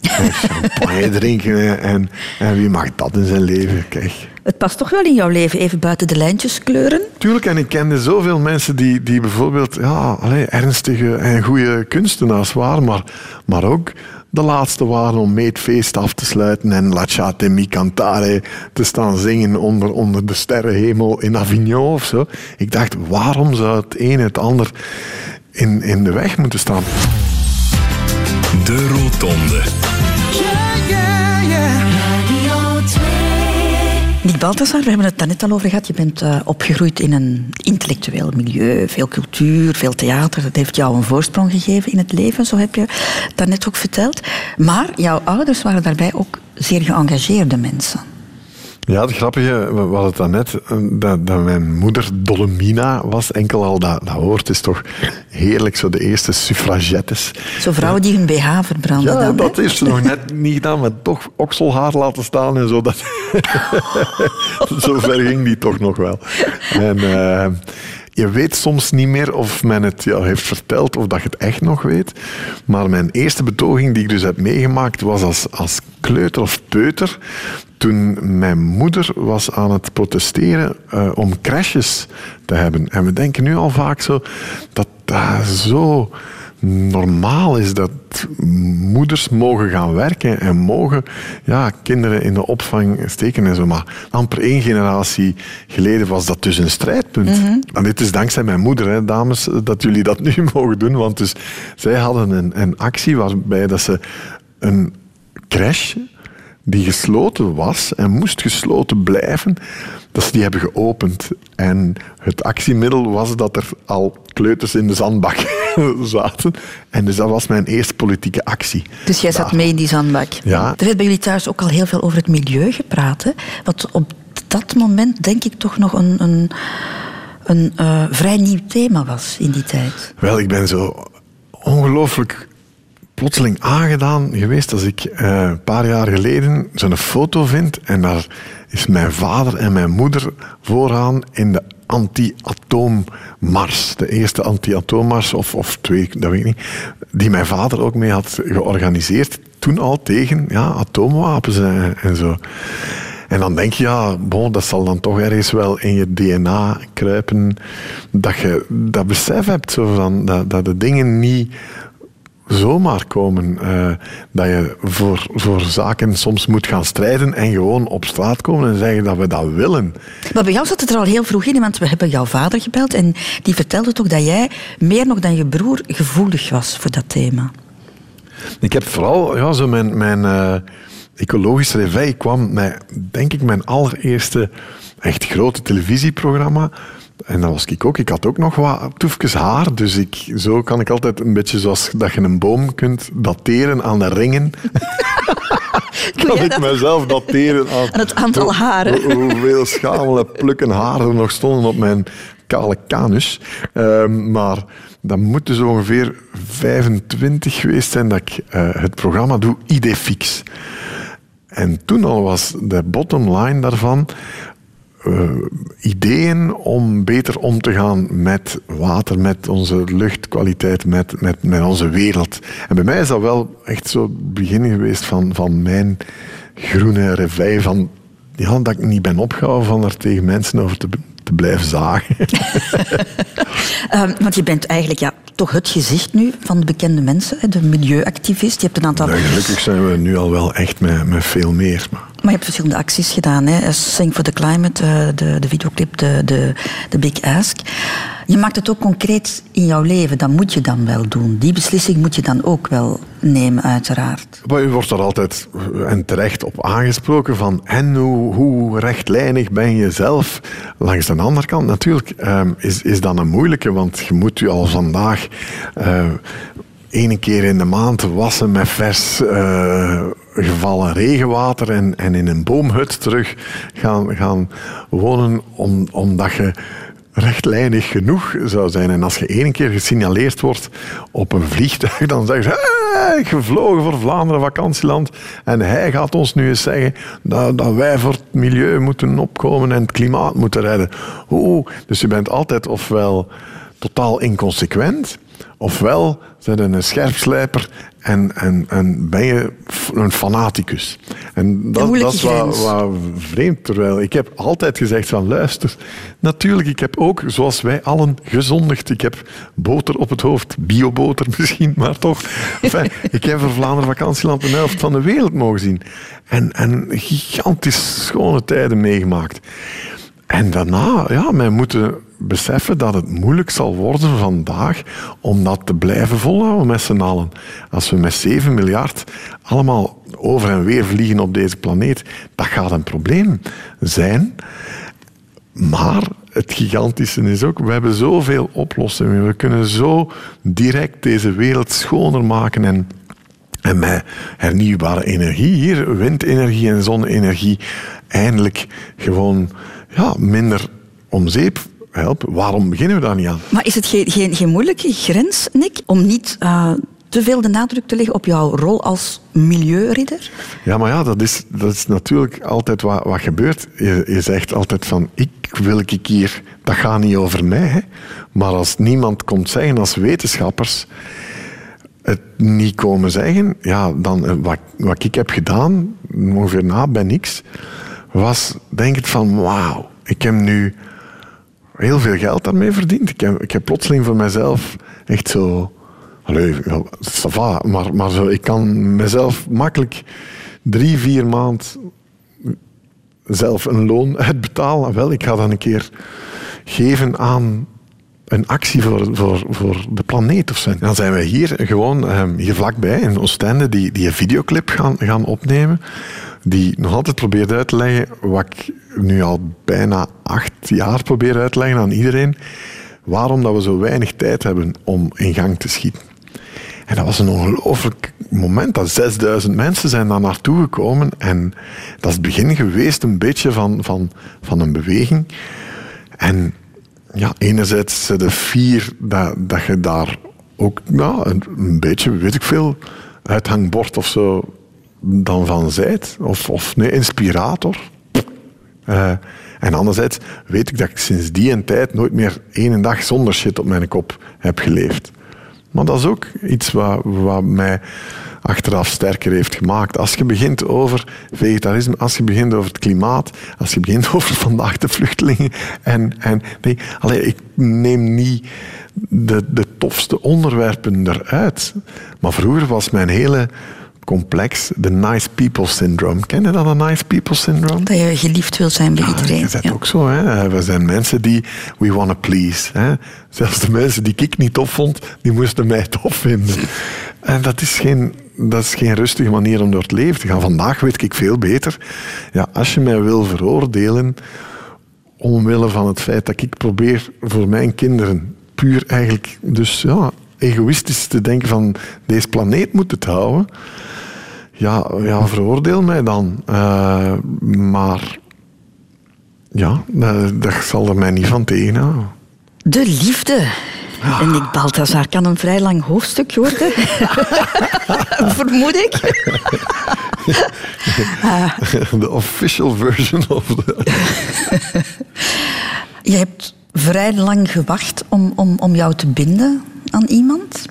en champagne drinken. En, en wie mag dat in zijn leven? Kijk. Het past toch wel in jouw leven, even buiten de lijntjes kleuren? Tuurlijk, en ik kende zoveel mensen die, die bijvoorbeeld ja, allee, ernstige en goede kunstenaars waren, maar, maar ook de laatste waren om mee het feest af te sluiten en Lasciate mi cantare te staan zingen onder, onder de sterrenhemel in Avignon of zo. Ik dacht, waarom zou het een het ander in, in de weg moeten staan? De Rotonde. Nick Balthasar, we hebben het daar net al over gehad. Je bent uh, opgegroeid in een intellectueel milieu, veel cultuur, veel theater. Dat heeft jou een voorsprong gegeven in het leven, zo heb je dat net ook verteld. Maar jouw ouders waren daarbij ook zeer geëngageerde mensen. Ja, het grappige, we hadden het daarnet, dat, dat mijn moeder Dolomina was. Enkel al dat, dat woord is toch heerlijk, zo de eerste suffragettes. Zo vrouwen die hun BH verbranden ja, dan, dat heeft ze nog net niet gedaan, maar toch okselhaar laten staan en zo. Dat zo ver ging die toch nog wel. En uh, je weet soms niet meer of men het jou heeft verteld of dat je het echt nog weet. Maar mijn eerste betoging die ik dus heb meegemaakt was als, als kleuter of peuter. Toen mijn moeder was aan het protesteren uh, om crashes te hebben. En we denken nu al vaak zo dat dat zo normaal is dat moeders mogen gaan werken en mogen ja, kinderen in de opvang steken en zo. Maar amper één generatie geleden was dat dus een strijdpunt. Mm -hmm. En dit is dankzij mijn moeder, hè, dames, dat jullie dat nu mogen doen. Want dus, zij hadden een, een actie waarbij dat ze een crash die gesloten was en moest gesloten blijven, dat ze die hebben geopend. En het actiemiddel was dat er al kleuters in de zandbak zaten. En dus dat was mijn eerste politieke actie. Dus jij zat mee in die zandbak. Ja. Er werd bij jullie thuis ook al heel veel over het milieu gepraat. Hè? Wat op dat moment denk ik toch nog een, een, een uh, vrij nieuw thema was in die tijd. Wel, ik ben zo ongelooflijk plotseling aangedaan geweest als ik uh, een paar jaar geleden zo'n foto vind en daar is mijn vader en mijn moeder vooraan in de anti-atoommars. De eerste anti-atoommars, of, of twee, dat weet ik niet. Die mijn vader ook mee had georganiseerd. Toen al tegen ja, atoomwapens en, en zo. En dan denk je, ja, bon, dat zal dan toch ergens wel in je DNA kruipen. Dat je dat besef hebt, zo van, dat, dat de dingen niet zomaar komen. eh, dat je voor, voor zaken soms moet gaan strijden en gewoon op straat komen en zeggen dat we dat willen. Maar bij jou zat het er al heel vroeg in, want we hebben jouw vader gebeld en die vertelde toch dat jij meer nog dan je broer gevoelig was voor dat thema. Ik heb vooral, ja, zo mijn, mijn eh, ecologische réveil kwam met, denk ik, mijn allereerste echt grote televisieprogramma. En dat was ik ook. Ik had ook nog wat toefjes haar. Dus ik, zo kan ik altijd een beetje zoals dat je een boom kunt dateren aan de ringen. kan ik dat? mezelf dateren aan, Aan het aantal haren. hoe- hoeveel schamele plukken haren er nog stonden op mijn kale kanus. Ehm, maar dat moet dus ongeveer 25 geweest zijn dat ik eh, het programma doe Idefix. En toen al was de bottom line daarvan eh, ideeën om beter om te gaan met water, met onze luchtkwaliteit, met, met, met onze wereld. En bij mij is dat wel echt zo het begin geweest van, van mijn groene reveil, van ja, dat ik niet ben opgehouden van er tegen mensen over te, te blijven zagen. Ehm, want je bent eigenlijk ja, toch het gezicht nu van de bekende mensen, de milieuactivist. Je hebt een aantal... Nou, gelukkig zijn we nu al wel echt met, met veel meer. Maar Maar je hebt verschillende acties gedaan. Hè? Sing for the Climate, eh, de, de videoclip, de, de, de Big Ask. Je maakt het ook concreet in jouw leven. Dat moet je dan wel doen. Die beslissing moet je dan ook wel nemen, uiteraard. Maar u wordt er altijd eh, en terecht op aangesproken van en hoe, hoe rechtlijnig ben je zelf? Langs de andere kant natuurlijk ehm, is, is dat een moeilijke, want je moet u al vandaag eh ene keer in de maand wassen met vers eh, gevallen regenwater en, en in een boomhut terug gaan, gaan wonen om, omdat je rechtlijnig genoeg zou zijn. En als je één keer gesignaleerd wordt op een vliegtuig, dan zeggen ze gevlogen voor Vlaanderen vakantieland en hij gaat ons nu eens zeggen dat, dat wij voor het milieu moeten opkomen en het klimaat moeten redden. Oeh, dus je bent altijd ofwel totaal inconsequent, ofwel zijn een scherpslijper en, en, en ben je een fanaticus. En dat, dat is wat, wat vreemd. Terwijl ik heb altijd gezegd van luister, natuurlijk, ik heb ook, zoals wij allen, gezondigd. Ik heb boter op het hoofd, bioboter misschien, maar toch. Enfin, ik heb voor Vlaanderen vakantieland de helft van de wereld mogen zien. En, en gigantisch schone tijden meegemaakt. En daarna, ja, wij moeten beseffen dat het moeilijk zal worden vandaag om dat te blijven volhouden met z'n allen. Als we met 7 miljard allemaal over en weer vliegen op deze planeet, dat gaat een probleem zijn. Maar het gigantische is ook, we hebben zoveel oplossingen. We kunnen zo direct deze wereld schoner maken en en met hernieuwbare energie, hier windenergie en zonne-energie, eindelijk gewoon ja, minder om zeep helpen. Waarom beginnen we daar niet aan? Maar is het geen, geen, geen moeilijke grens, Nick, om niet eh, te veel de nadruk te leggen op jouw rol als milieuridder? Ja, maar ja, dat is, dat is natuurlijk altijd wat, wat gebeurt. Je, je zegt altijd van, ik wil ik hier, dat gaat niet over mij. Hè. Maar als niemand komt zeggen als wetenschappers het niet komen zeggen, ja, dan eh, wat, wat ik heb gedaan, ongeveer na bij niks, was denk ik van, wauw, ik heb nu heel veel geld daarmee verdiend. Ik heb, ik heb plotseling voor mezelf echt zo... Allee, ça maar, maar zo, ik kan mezelf makkelijk drie, vier maand zelf een loon uitbetalen. Wel, ik ga dan een keer geven aan een actie voor, voor, voor de planeet of zo. Dan zijn we hier gewoon ehm, hier vlakbij in Oostende die, die een videoclip gaan, gaan opnemen. Die nog altijd probeert uit te leggen wat ik nu al bijna acht jaar probeer uit te leggen aan iedereen. Waarom dat we zo weinig tijd hebben om in gang te schieten. En dat was een ongelooflijk moment. Dat 6000 mensen zijn daar naartoe gekomen. En dat is het begin geweest een beetje van, van, van een beweging. En ja, enerzijds de vier dat, dat je daar ook nou, een, een beetje, weet ik veel, uithangbord of zo dan van zijt. Of, of nee, inspirator. Eh, en anderzijds weet ik dat ik sinds die en tijd nooit meer één dag zonder shit op mijn kop heb geleefd. Maar dat is ook iets wat, wat mij achteraf sterker heeft gemaakt. Als je begint over vegetarisme, als je begint over het klimaat, als je begint over vandaag de vluchtelingen. En, en nee, allee, ik neem niet de, de tofste onderwerpen eruit. Maar vroeger was mijn hele complex, de nice people syndrome. Ken je dat, een nice people syndrome? Dat je geliefd wil zijn bij iedereen. Dat is ook zo. Hè? We zijn mensen die we want to please. Hè? Zelfs de mensen die ik niet tof vond, die moesten mij tof vinden. En dat is geen, dat is geen rustige manier om door het leven te gaan. Vandaag weet ik veel beter. Ja, als je mij wil veroordelen omwille van het feit dat ik probeer voor mijn kinderen puur eigenlijk dus ja, egoïstisch te denken van deze planeet moet het houden. Ja, ja veroordeel mij dan. Uh, maar ja, dat, dat zal er mij niet van tegenhouden. De liefde. En Nick Balthazar kan een vrij lang hoofdstuk worden. Vermoed ik. De official version of the... Je hebt vrij lang gewacht om, om, om jou te binden aan iemand?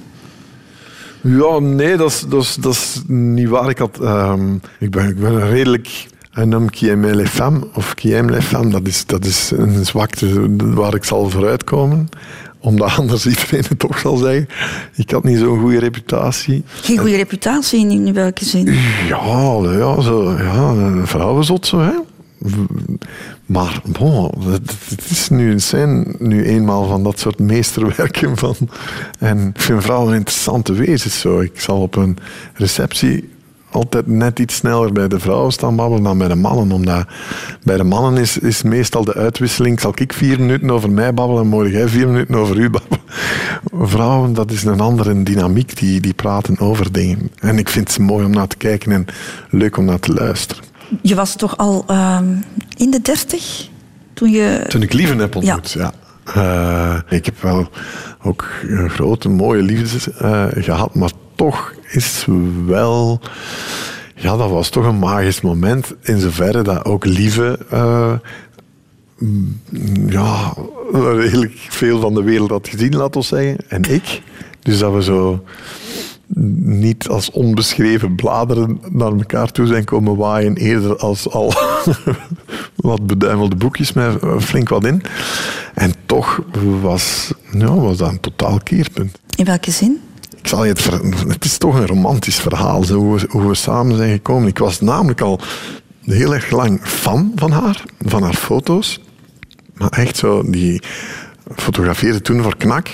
Ja, nee, dat is, dat is, dat is niet waar. Ik, had, um, ik, ben, ik ben redelijk un homme qui aime les femmes, of qui aime les femmes. Dat is, dat is een zwakte waar ik zal vooruitkomen omdat anders iedereen het toch zal zeggen. Ik had niet zo'n goede reputatie. Geen goede reputatie in, in welke zin? Ja, ja, zo, ja een vrouwenzot zo, hè. Maar bon, het, is nu, zijn nu eenmaal van dat soort meesterwerken. Van, en ik vind vrouwen interessante wezens. Zo. Ik zal op een receptie altijd net iets sneller bij de vrouwen staan babbelen dan bij de mannen. Omdat bij de mannen is, is meestal de uitwisseling. Zal ik vier minuten over mij babbelen en mogen jij vier minuten over u babbelen? Vrouwen, dat is een andere dynamiek. Die, die praten over dingen. En ik vind ze mooi om naar te kijken en leuk om naar te luisteren. Je was toch al ehm, in de dertig toen je... Toen ik Lieven heb ontmoet, ja. Uh, ik heb wel ook grote, mooie liefdes uh, gehad, maar toch is wel... Ja, dat was toch een magisch moment, in zoverre dat ook Lieve... Uh, ja, redelijk veel van de wereld had gezien, laten we zeggen. En ik. Dus dat we zo niet als onbeschreven bladeren naar elkaar toe zijn komen waaien, eerder als al wat beduimelde boekjes met flink wat in. En toch was, ja, was dat een totaal keerpunt. In welke zin? Ik zal je het, het is toch een romantisch verhaal, zo, hoe, we, hoe we samen zijn gekomen. Ik was namelijk al heel erg lang fan van haar, van haar foto's. Maar echt zo, die fotografeerde toen voor knak.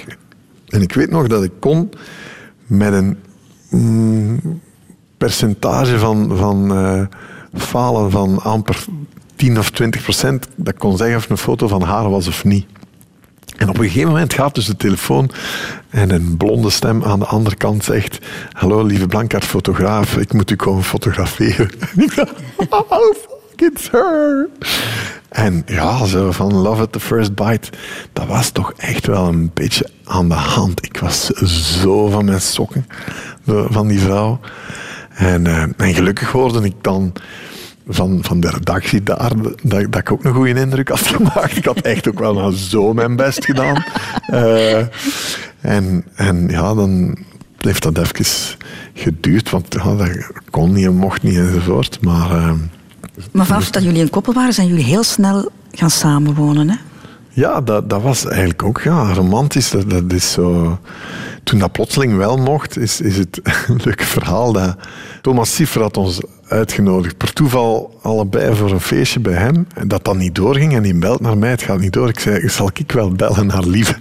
En ik weet nog dat ik kon met een mm, percentage van, van uh, falen van amper 10 of 20 procent, dat kon zeggen of een foto van haar was of niet. En op een gegeven moment gaat dus de telefoon en een blonde stem aan de andere kant zegt: Hallo, lieve Blankaart, fotograaf, ik moet u komen fotograferen. En ik dacht: Oh, fuck, it's her. En ja, zo van Love at the First Bite, dat was toch echt wel een beetje aan de hand. Ik was zo van mijn sokken van die vrouw. En, uh, en gelukkig hoorde ik dan van, van de redactie daar dat, dat ik ook een goede indruk had gemaakt. Ik had echt ook wel zo mijn best gedaan. Uh, en, en ja, dan heeft dat even geduurd, want ja, dat kon niet en mocht niet enzovoort. Maar, uh, maar vanaf dat jullie een koppel waren, zijn jullie heel snel gaan samenwonen, hè? Ja, dat, dat was eigenlijk ook ja, romantisch. Dat, dat is zo... Toen dat plotseling wel mocht, is, is het een leuk verhaal dat Thomas Siffer had ons uitgenodigd. Per toeval allebei voor een feestje bij hem. En dat dan niet doorging en die belt naar mij. Het gaat niet door. Ik zei, zal ik wel bellen naar Lieve?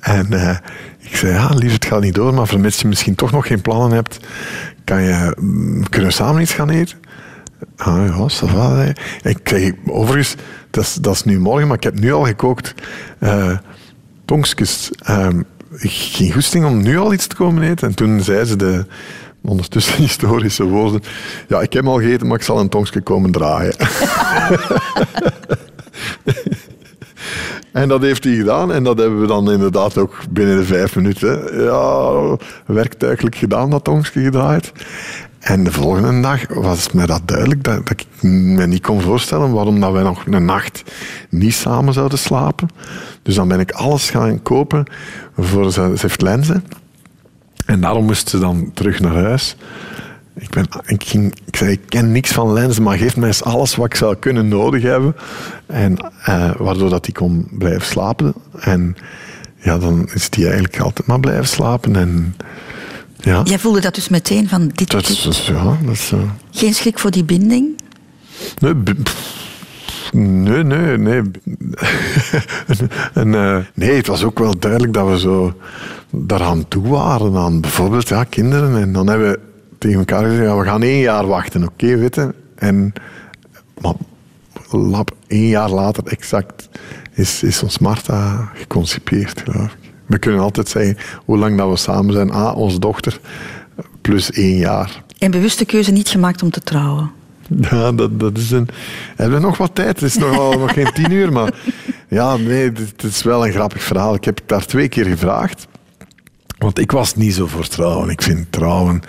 En uh, ik zei, ja, Lieve, het gaat niet door. Maar vermits je misschien toch nog geen plannen hebt, kan je, mm, kunnen we samen iets gaan eten? Ah ja, ça va. Ik zeg, overigens, dat is, dat is nu morgen, maar ik heb nu al gekookt. Uh, tongskes. Uh, ik geen goesting om nu al iets te komen eten. En toen zei ze de ondertussen historische woorden. Ja, ik heb al gegeten, maar ik zal een tongske komen draaien. en dat heeft hij gedaan. En dat hebben we dan inderdaad ook binnen de vijf minuten ja, werktuigelijk gedaan, dat tongske gedraaid. En de volgende dag was mij dat duidelijk dat, ik me niet kon voorstellen waarom dat wij nog een nacht niet samen zouden slapen. Dus dan ben ik alles gaan kopen voor ze, ze heeft lenzen. En daarom moest ze dan terug naar huis. Ik, ben, ik, ging, ik zei, ik ken niks van lenzen, maar geef mij eens alles wat ik zou kunnen nodig hebben. En, eh, waardoor dat ik kon blijven slapen. En ja, dan is die eigenlijk altijd maar blijven slapen. En, ja. Jij voelde dat dus meteen van dit... Dat is, dus, ja, dat is, uh... Geen schrik voor die binding? Nee, nee, nee. nee. en, uh, nee, het was ook wel duidelijk dat we zo daaraan toe waren. Aan bijvoorbeeld ja, kinderen. En dan hebben we tegen elkaar gezegd, we gaan één jaar wachten, oké, okay, weten. En maar, lap, één jaar later exact is, is ons Marta geconcipeerd, geloof ik. We kunnen altijd zeggen hoe lang dat we samen zijn. Ah, onze dochter plus één jaar. En bewuste keuze niet gemaakt om te trouwen? Ja, dat, dat is een... Hebben we nog wat tijd? Het is nog, geen tien uur, maar... Ja, nee, het is wel een grappig verhaal. Ik heb het daar twee keer gevraagd. Want ik was niet zo voor trouwen. Ik vind trouwen...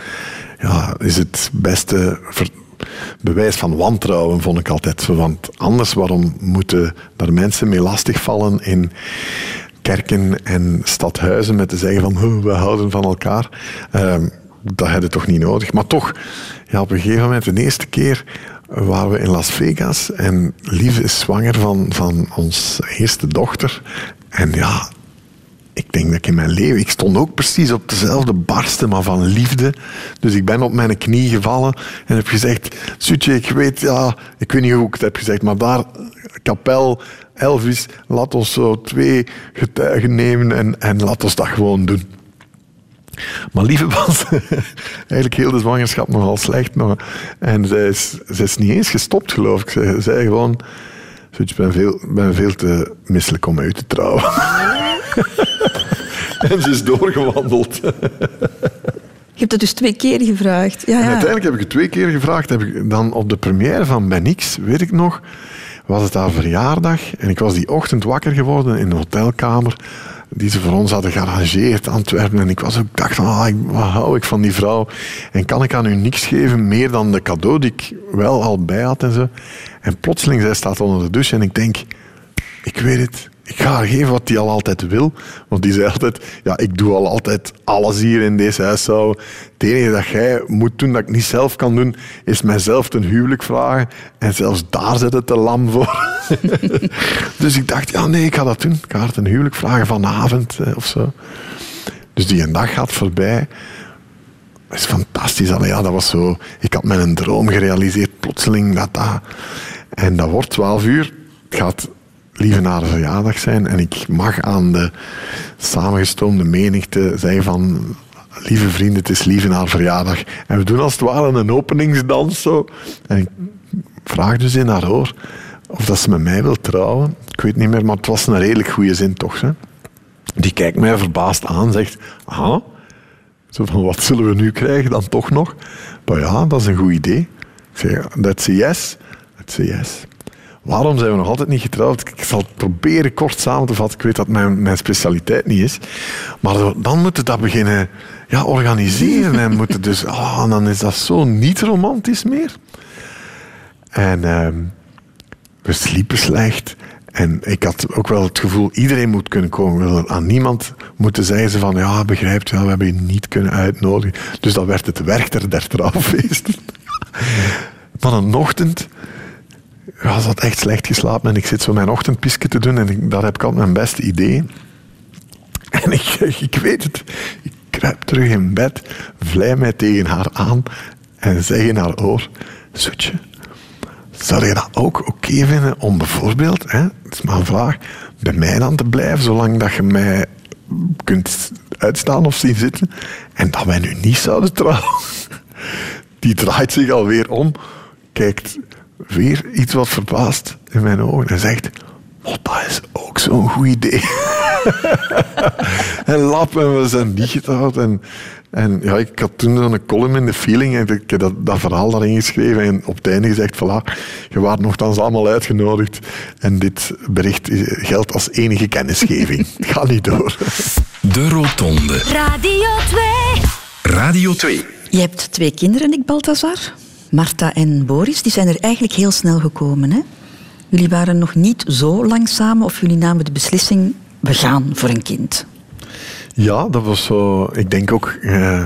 Ja, is het beste bewijs van wantrouwen, vond ik altijd zo. Want anders, waarom moeten daar mensen mee lastigvallen in kerken en stadhuizen met te zeggen van we houden van elkaar. Uh, dat had je toch niet nodig. Maar toch, ja, op een gegeven moment, de eerste keer waren we in Las Vegas en Lief is zwanger van, van ons eerste dochter. En ja, ik denk dat ik in mijn leven, ik stond ook precies op dezelfde barsten, maar van liefde. Dus ik ben op mijn knie gevallen en heb gezegd, Sutje, ik weet, ja, ik weet niet hoe ik het heb gezegd, maar daar, kapel, Elvis, laat ons zo twee getuigen nemen en, en laat ons dat gewoon doen. Maar Lieve was eigenlijk heel de zwangerschap nogal slecht. Nog. En zij is, zij is niet eens gestopt, geloof ik. Ze zei gewoon... Ik ben veel, ben veel te misselijk om uit te trouwen. en ze is doorgewandeld. Je hebt het dus twee keer gevraagd. Ja, ja. En uiteindelijk heb ik het twee keer gevraagd. Heb ik dan op de première van Ben X, weet ik nog, was het haar verjaardag. En ik was die ochtend wakker geworden in de hotelkamer die ze voor ons hadden gearrangeerd, Antwerpen. En ik was ook, dacht ah, wat hou ik van die vrouw? En kan ik aan u niks geven meer dan de cadeau die ik wel al bij had en zo. En plotseling, zij staat onder de douche en ik denk, ik weet het. Ik ga geven wat die al altijd wil. Want die zei altijd, ja, ik doe al altijd alles hier in deze huishouden. Het enige dat jij moet doen, dat ik niet zelf kan doen, is mijzelf ten huwelijk vragen. En zelfs daar zit het te lam voor. dus ik dacht, ja nee, ik ga dat doen. Ik ga haar ten huwelijk vragen vanavond eh, of zo. Dus die een dag gaat voorbij. Dat is fantastisch. Allee, ja, dat was zo... Ik had mijn droom gerealiseerd, plotseling dat dat... En dat wordt 12 uur. Gaat lieve naar verjaardag zijn en ik mag aan de samengestoomde menigte zeggen van lieve vrienden, het is lieve naar verjaardag. En we doen als het ware een openingsdans zo. En ik vraag dus in haar oor of dat ze met mij wil trouwen. Ik weet niet meer, maar het was een redelijk goede zin toch. Hè? Die kijkt mij verbaasd aan, zegt, aha, zo van, wat zullen we nu krijgen dan toch nog? Maar ja, dat is een goed idee. Ik zeg, that's a yes. That's a yes. Waarom zijn we nog altijd niet getrouwd? Ik zal het proberen kort samen te vatten. Ik weet dat mijn, mijn specialiteit niet is. Maar dan moeten dat beginnen ja, organiseren. En moeten dus, oh, dan is dat zo niet romantisch meer. En uh, we sliepen slecht. En ik had ook wel het gevoel, iedereen moet kunnen komen. Aan niemand moeten zeggen van, ja, begrijpt wel, we hebben je niet kunnen uitnodigen. Dus dat werd het Werchter der trouwfeesten. maar een ochtend ja, ze had echt slecht geslapen en ik zit zo mijn ochtendpisje te doen en ik, daar heb ik altijd mijn beste idee. En ik, ik weet het, ik kruip terug in bed, vlei mij tegen haar aan en zeg in haar oor, Zoetje, zou je dat ook oké vinden om bijvoorbeeld, hè, het is maar een vraag, bij mij dan te blijven, zolang dat je mij kunt uitstaan of zien zitten, en dat wij nu niet zouden trouwen? Die draait zich alweer om, kijkt weer iets wat verbaasd in mijn ogen en zegt: dat is ook zo'n goed idee. en lap, en we zijn niet getrouwd. En, en ja, ik had toen een column in de feeling en ik heb dat, dat verhaal daarin geschreven en op het einde gezegd, voilà, je waart nogthans allemaal uitgenodigd en dit bericht geldt als enige kennisgeving. Ga niet door. De Rotonde. Radio 2. Radio 2. Je hebt twee kinderen, Nick Balthazar. Marta en Boris. Die zijn er eigenlijk heel snel gekomen. Hè? Jullie waren nog niet zo lang samen of jullie namen de beslissing... we gaan voor een kind. Ja, dat was zo. Ik denk ook eh,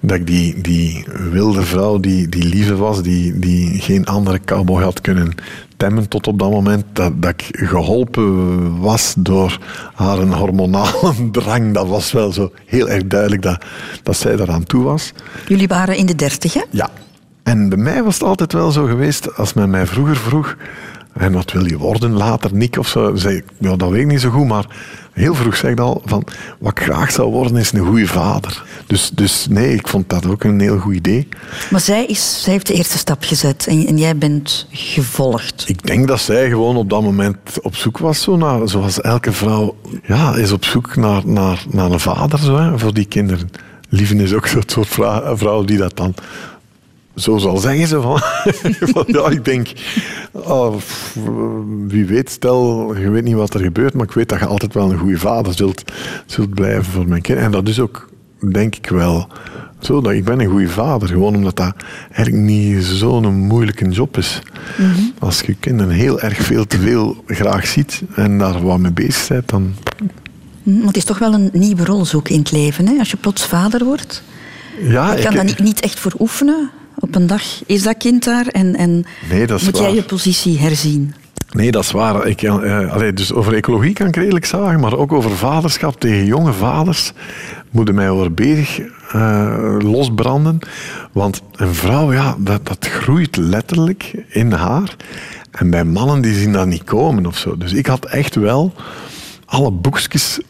dat ik die, die wilde vrouw, die, die lieve was, die, die geen andere cowboy had kunnen temmen tot op dat moment, dat, dat ik geholpen was door haar een hormonale drang. Dat was wel zo heel erg duidelijk dat, dat zij daaraan toe was. Jullie waren in de dertig, hè? Ja. En bij mij was het altijd wel zo geweest, als men mij vroeger vroeg, en wat wil je worden later, Nick of zo, zei ik, ja, dat weet ik niet zo goed, maar heel vroeg zei ik al van, wat ik graag zou worden is een goede vader. Dus, dus nee, ik vond dat ook een heel goed idee. Maar zij, is, zij heeft de eerste stap gezet en, en jij bent gevolgd. Ik denk dat zij gewoon op dat moment op zoek was, zo naar, zoals elke vrouw ja, is op zoek naar, naar, naar een vader zo, hè, voor die kinderen. Lieven is ook zo'n soort vrouw die dat dan zo zal zeggen ze van. ja, ik denk, oh, wie weet, stel, je weet niet wat er gebeurt, maar ik weet dat je altijd wel een goede vader zult, zult blijven voor mijn kind. En dat is ook, denk ik wel, zo dat ik ben een goede vader. Gewoon omdat dat eigenlijk niet zo'n moeilijke job is. Mhm. Als je kinderen heel erg veel te veel graag ziet en daar wat mee bezig bent, dan... Mhm, maar het is toch wel een nieuwe rol zoeken in het leven, hè? als je plots vader wordt. Ja, je kan daar niet, niet echt voor oefenen op een dag is dat kind daar en, en nee, moet jij je positie herzien. Nee, dat is waar. Ik, uh, allee, dus over ecologie kan ik redelijk zeggen, maar ook over vaderschap tegen jonge vaders moeten mij over bezig uh, losbranden. Want een vrouw, ja, dat, dat groeit letterlijk in haar. En bij mannen die zien dat niet komen of zo. Dus ik had echt wel alle boekjes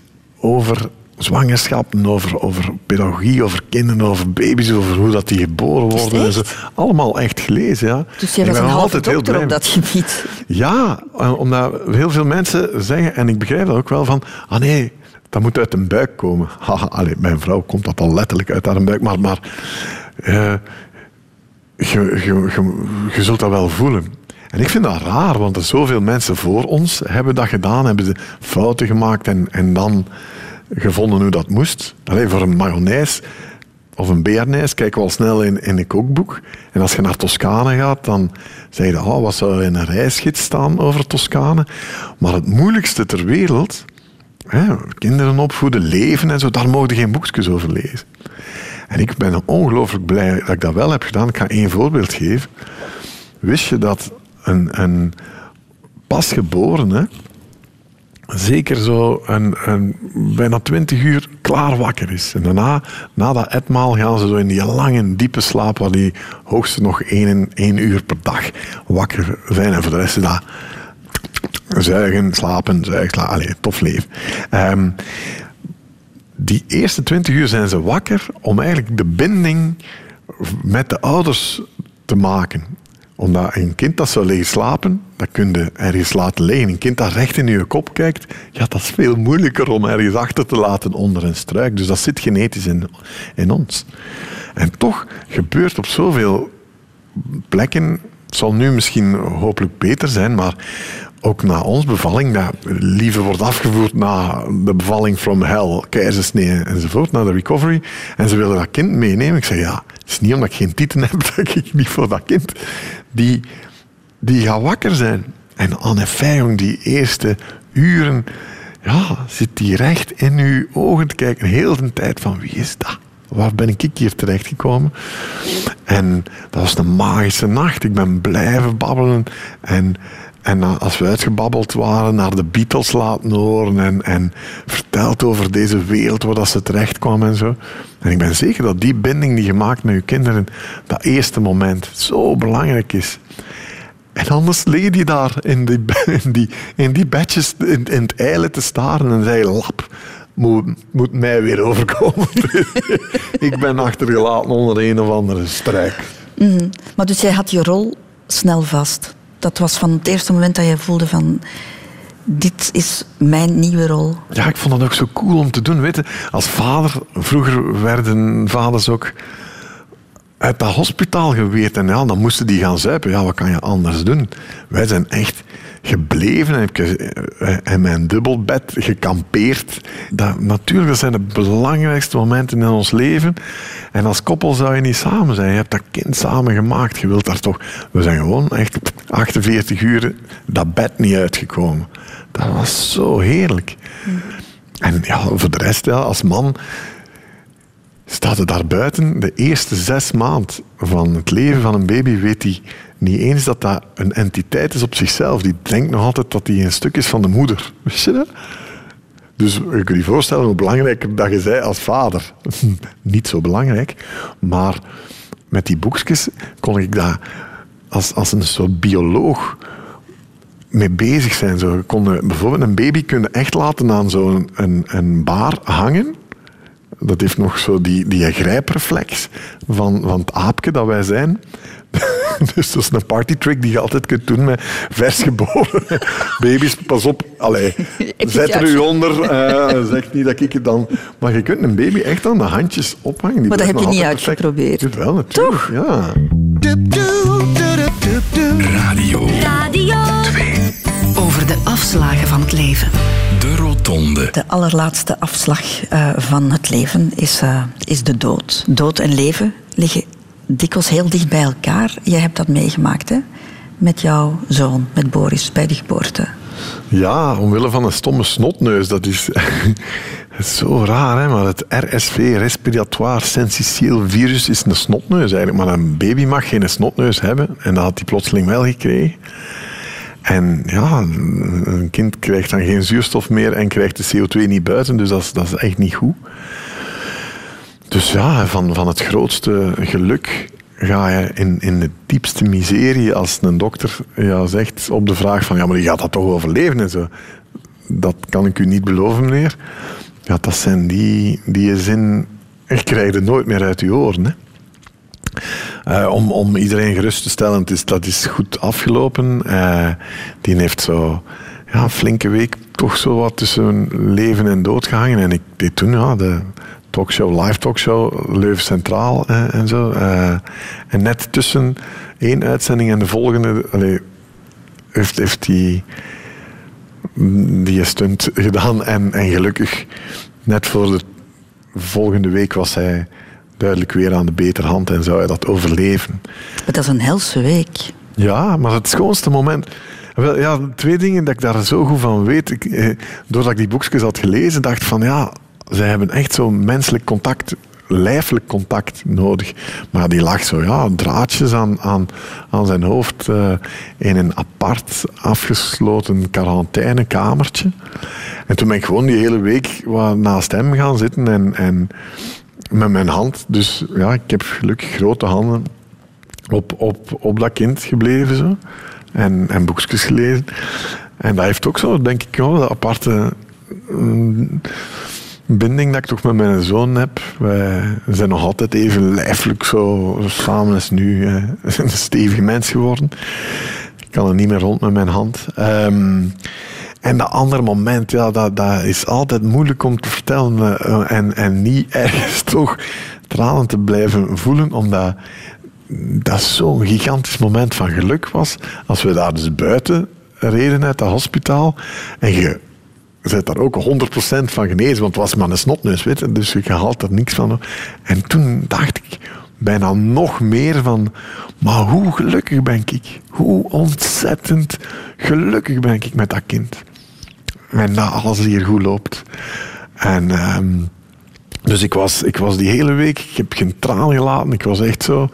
over zwangerschappen, over, over pedagogie, over kinderen, over baby's, over hoe dat die geboren worden. En zo. Allemaal echt gelezen, ja. Dus jij was een halve dokter op dat gebied. Ja, omdat heel veel mensen zeggen, en ik begrijp dat ook wel, van ah nee, dat moet uit een buik komen. Haha, mijn vrouw komt dat al letterlijk uit haar buik, maar, maar uh, je, je, je, je zult dat wel voelen. En ik vind dat raar, want er zoveel mensen voor ons hebben dat gedaan, hebben ze fouten gemaakt en, en dan gevonden hoe dat moest. Alleen voor een mayonaise of een bearnaise kijken we al snel in, in een kookboek. En als je naar Toscane gaat, dan zeg je, oh, wat zou er in een reisgids staan over Toscane? Maar het moeilijkste ter wereld, hè, kinderen opvoeden, leven en zo, daar mogen geen boekjes over lezen. En ik ben ongelooflijk blij dat ik dat wel heb gedaan. Ik ga één voorbeeld geven. Wist je dat een, een pasgeborene zeker zo een, een, bijna twintig uur klaar wakker is. En daarna, na dat etmaal, gaan ze zo in die lange, diepe slaap, waar die hoogstens nog één, één uur per dag wakker zijn. En voor de rest is dat zuigen, slapen, zuigen, slapen. Allee, tof leven. Um, die eerste twintig uur zijn ze wakker om eigenlijk de binding met de ouders te maken omdat een kind dat zou liggen slapen, dat kun je ergens laten liggen. Een kind dat recht in je kop kijkt, ja, dat is veel moeilijker om ergens achter te laten onder een struik. Dus dat zit genetisch in, in ons. En toch gebeurt op zoveel plekken, het zal nu misschien hopelijk beter zijn, maar ook na ons bevalling, dat lieve wordt afgevoerd na de bevalling from hell, keizersnee enzovoort, na de recovery. En ze willen dat kind meenemen. Ik zeg, ja, het is niet omdat ik geen tieten heb dat ik niet voor dat kind. Die, die gaat wakker zijn. En Anne Feijong, die eerste uren, ja, zit die recht in uw ogen te kijken. Heel de tijd van, wie is dat? Waar ben ik hier terechtgekomen? En dat was een magische nacht. Ik ben blijven babbelen. En en als we uitgebabbeld waren, naar de Beatles laten horen en, en verteld over deze wereld waar dat ze terecht kwam en zo. En ik ben zeker dat die binding die je maakt met je kinderen, dat eerste moment, zo belangrijk is. En anders leed je daar in die, in die, in die bedjes in, het eilen te staren en zei: Lap, moet, moet mij weer overkomen. ik ben achtergelaten onder een of andere strijk. Mm Maar dus jij had je rol snel vast? Dat was van het eerste moment dat je voelde van dit is mijn nieuwe rol. Ja, ik vond dat ook zo cool om te doen. Weet je, als vader, vroeger werden vaders ook uit dat hospitaal geweerd. En ja, dan moesten die gaan zuipen. Ja, wat kan je anders doen? Wij zijn echt gebleven en heb ik eh, in mijn dubbelbed gekampeerd. Dat, natuurlijk, dat zijn de belangrijkste momenten in ons leven. En als koppel zou je niet samen zijn. Je hebt dat kind samen gemaakt. Je wilt daar toch... We zijn gewoon echt 48 uur dat bed niet uitgekomen. Dat was zo heerlijk. En ja, voor de rest, ja, als man staat er daar buiten. De eerste zes maanden van het leven van een baby weet hij niet eens dat dat een entiteit is op zichzelf. Die denkt nog altijd dat hij een stuk is van de moeder. Weet je dat? Dus je kunt je voorstellen hoe belangrijk dat je zei als vader. niet zo belangrijk, maar met die boekjes kon ik daar als, als een soort bioloog mee bezig zijn. Zo, je kon bijvoorbeeld een baby kunnen echt laten aan zo'n een, een baar hangen dat heeft nog zo die, die grijpreflex van, van het aapje dat wij zijn. dus dat is een partytrick die je altijd kunt doen met versgeboren baby's. Pas op, allee, zet er u onder. Uh, zeg niet dat ik het dan... Maar je kunt een baby echt aan de handjes ophangen. Die maar dat heb je niet uitgeprobeerd. Perfect. Wel, natuurlijk. Toch? Ja. Radio. Radio 2. Over de afslagen van het leven. De Rotonde. De allerlaatste afslag uh, van het leven is, uh, is de dood. Dood en leven liggen dikwijls heel dicht bij elkaar. Jij hebt dat meegemaakt, hè? Met jouw zoon, met Boris, bij de geboorte. Ja, omwille van een stomme snotneus. Dat is, zo raar, hè? maar het RSV, respiratoire sensitieel virus, is een snotneus eigenlijk. Maar een baby mag geen snotneus hebben. En dat had hij plotseling wel gekregen. En ja, een kind krijgt dan geen zuurstof meer en krijgt de CO2 niet buiten, dus dat is, echt niet goed. Dus ja, van, van het grootste geluk ga je in, in de diepste miserie als een dokter ja, zegt op de vraag van ja, maar je gaat dat toch overleven en zo. Dat kan ik u niet beloven, meneer. Ja, dat zijn die, die zin, je krijgt het nooit meer uit je oren. Hè. Uh, om, om iedereen gerust te stellen, het is, dat is goed afgelopen. Uh, die heeft zo ja, een flinke week toch zo wat tussen leven en dood gehangen. En ik deed toen ja, de talkshow, live talkshow, Leuven Centraal uh, en zo. en net tussen één uitzending en de volgende heeft, die, die stunt gedaan. En, en gelukkig, net voor de volgende week was hij duidelijk weer aan de betere hand en zou hij dat overleven. Maar dat is een helse week. Ja, maar het schoonste moment... Wel, ja, twee dingen dat ik daar zo goed van weet. Ik, eh, doordat ik die boekjes had gelezen, dacht van ja, zij hebben echt zo'n menselijk contact, lijfelijk contact nodig. Maar die lag zo, ja, draadjes aan, aan, aan zijn hoofd uh, in een apart afgesloten quarantainekamertje. En toen ben ik gewoon die hele week naast hem gaan zitten en, en met mijn hand. Dus ja, ik heb gelukkig grote handen op, op, op dat kind gebleven. Zo. En, en boekjes gelezen. En dat heeft ook zo, denk ik, wel, de aparte mm, binding dat ik toch met mijn zoon heb. Wij zijn nog altijd even lijfelijk zo samen als nu. Een stevige mens geworden. Ik kan er niet meer rond met mijn hand. Um, en dat andere moment, ja, dat, dat is altijd moeilijk om te vertellen eh, en, en niet ergens toch tranen te blijven voelen, omdat dat zo'n gigantisch moment van geluk was. Als we daar dus buiten reden uit het hospitaal en je bent daar ook 100% van genezen, want het was maar een snotneus, weet dus je haalt er niks van. En toen dacht ik bijna nog meer van, maar hoe gelukkig ben ik? Hoe ontzettend gelukkig ben ik met dat kind? En dat alles hier goed loopt. En ehm, dus ik was, ik was die hele week, ik heb geen traan gelaten. Ik was echt zo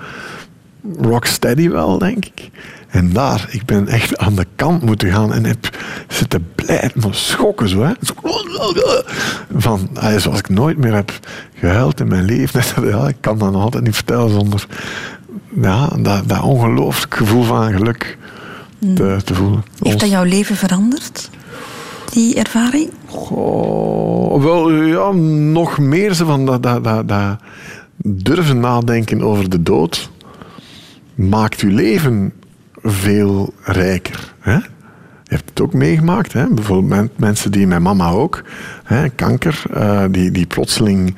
rocksteady wel, denk ik. En daar, ik ben echt aan de kant moeten gaan en heb zitten blijven, schokken zo. Hè. Van, zoals ik nooit meer heb gehuild in mijn leven. Ja, ik kan dat nog altijd niet vertellen zonder ja, dat, dat ongelooflijk gevoel van geluk te, te voelen. Heeft dat jouw leven veranderd? Die ervaring? Goh, wel, ja, nog meer zo van dat, dat, dat, durven nadenken over de dood maakt uw leven veel rijker. Hè? Je hebt het ook meegemaakt. Hè? Bijvoorbeeld mensen die, mijn mama ook, hè? kanker, uh, die, die plotseling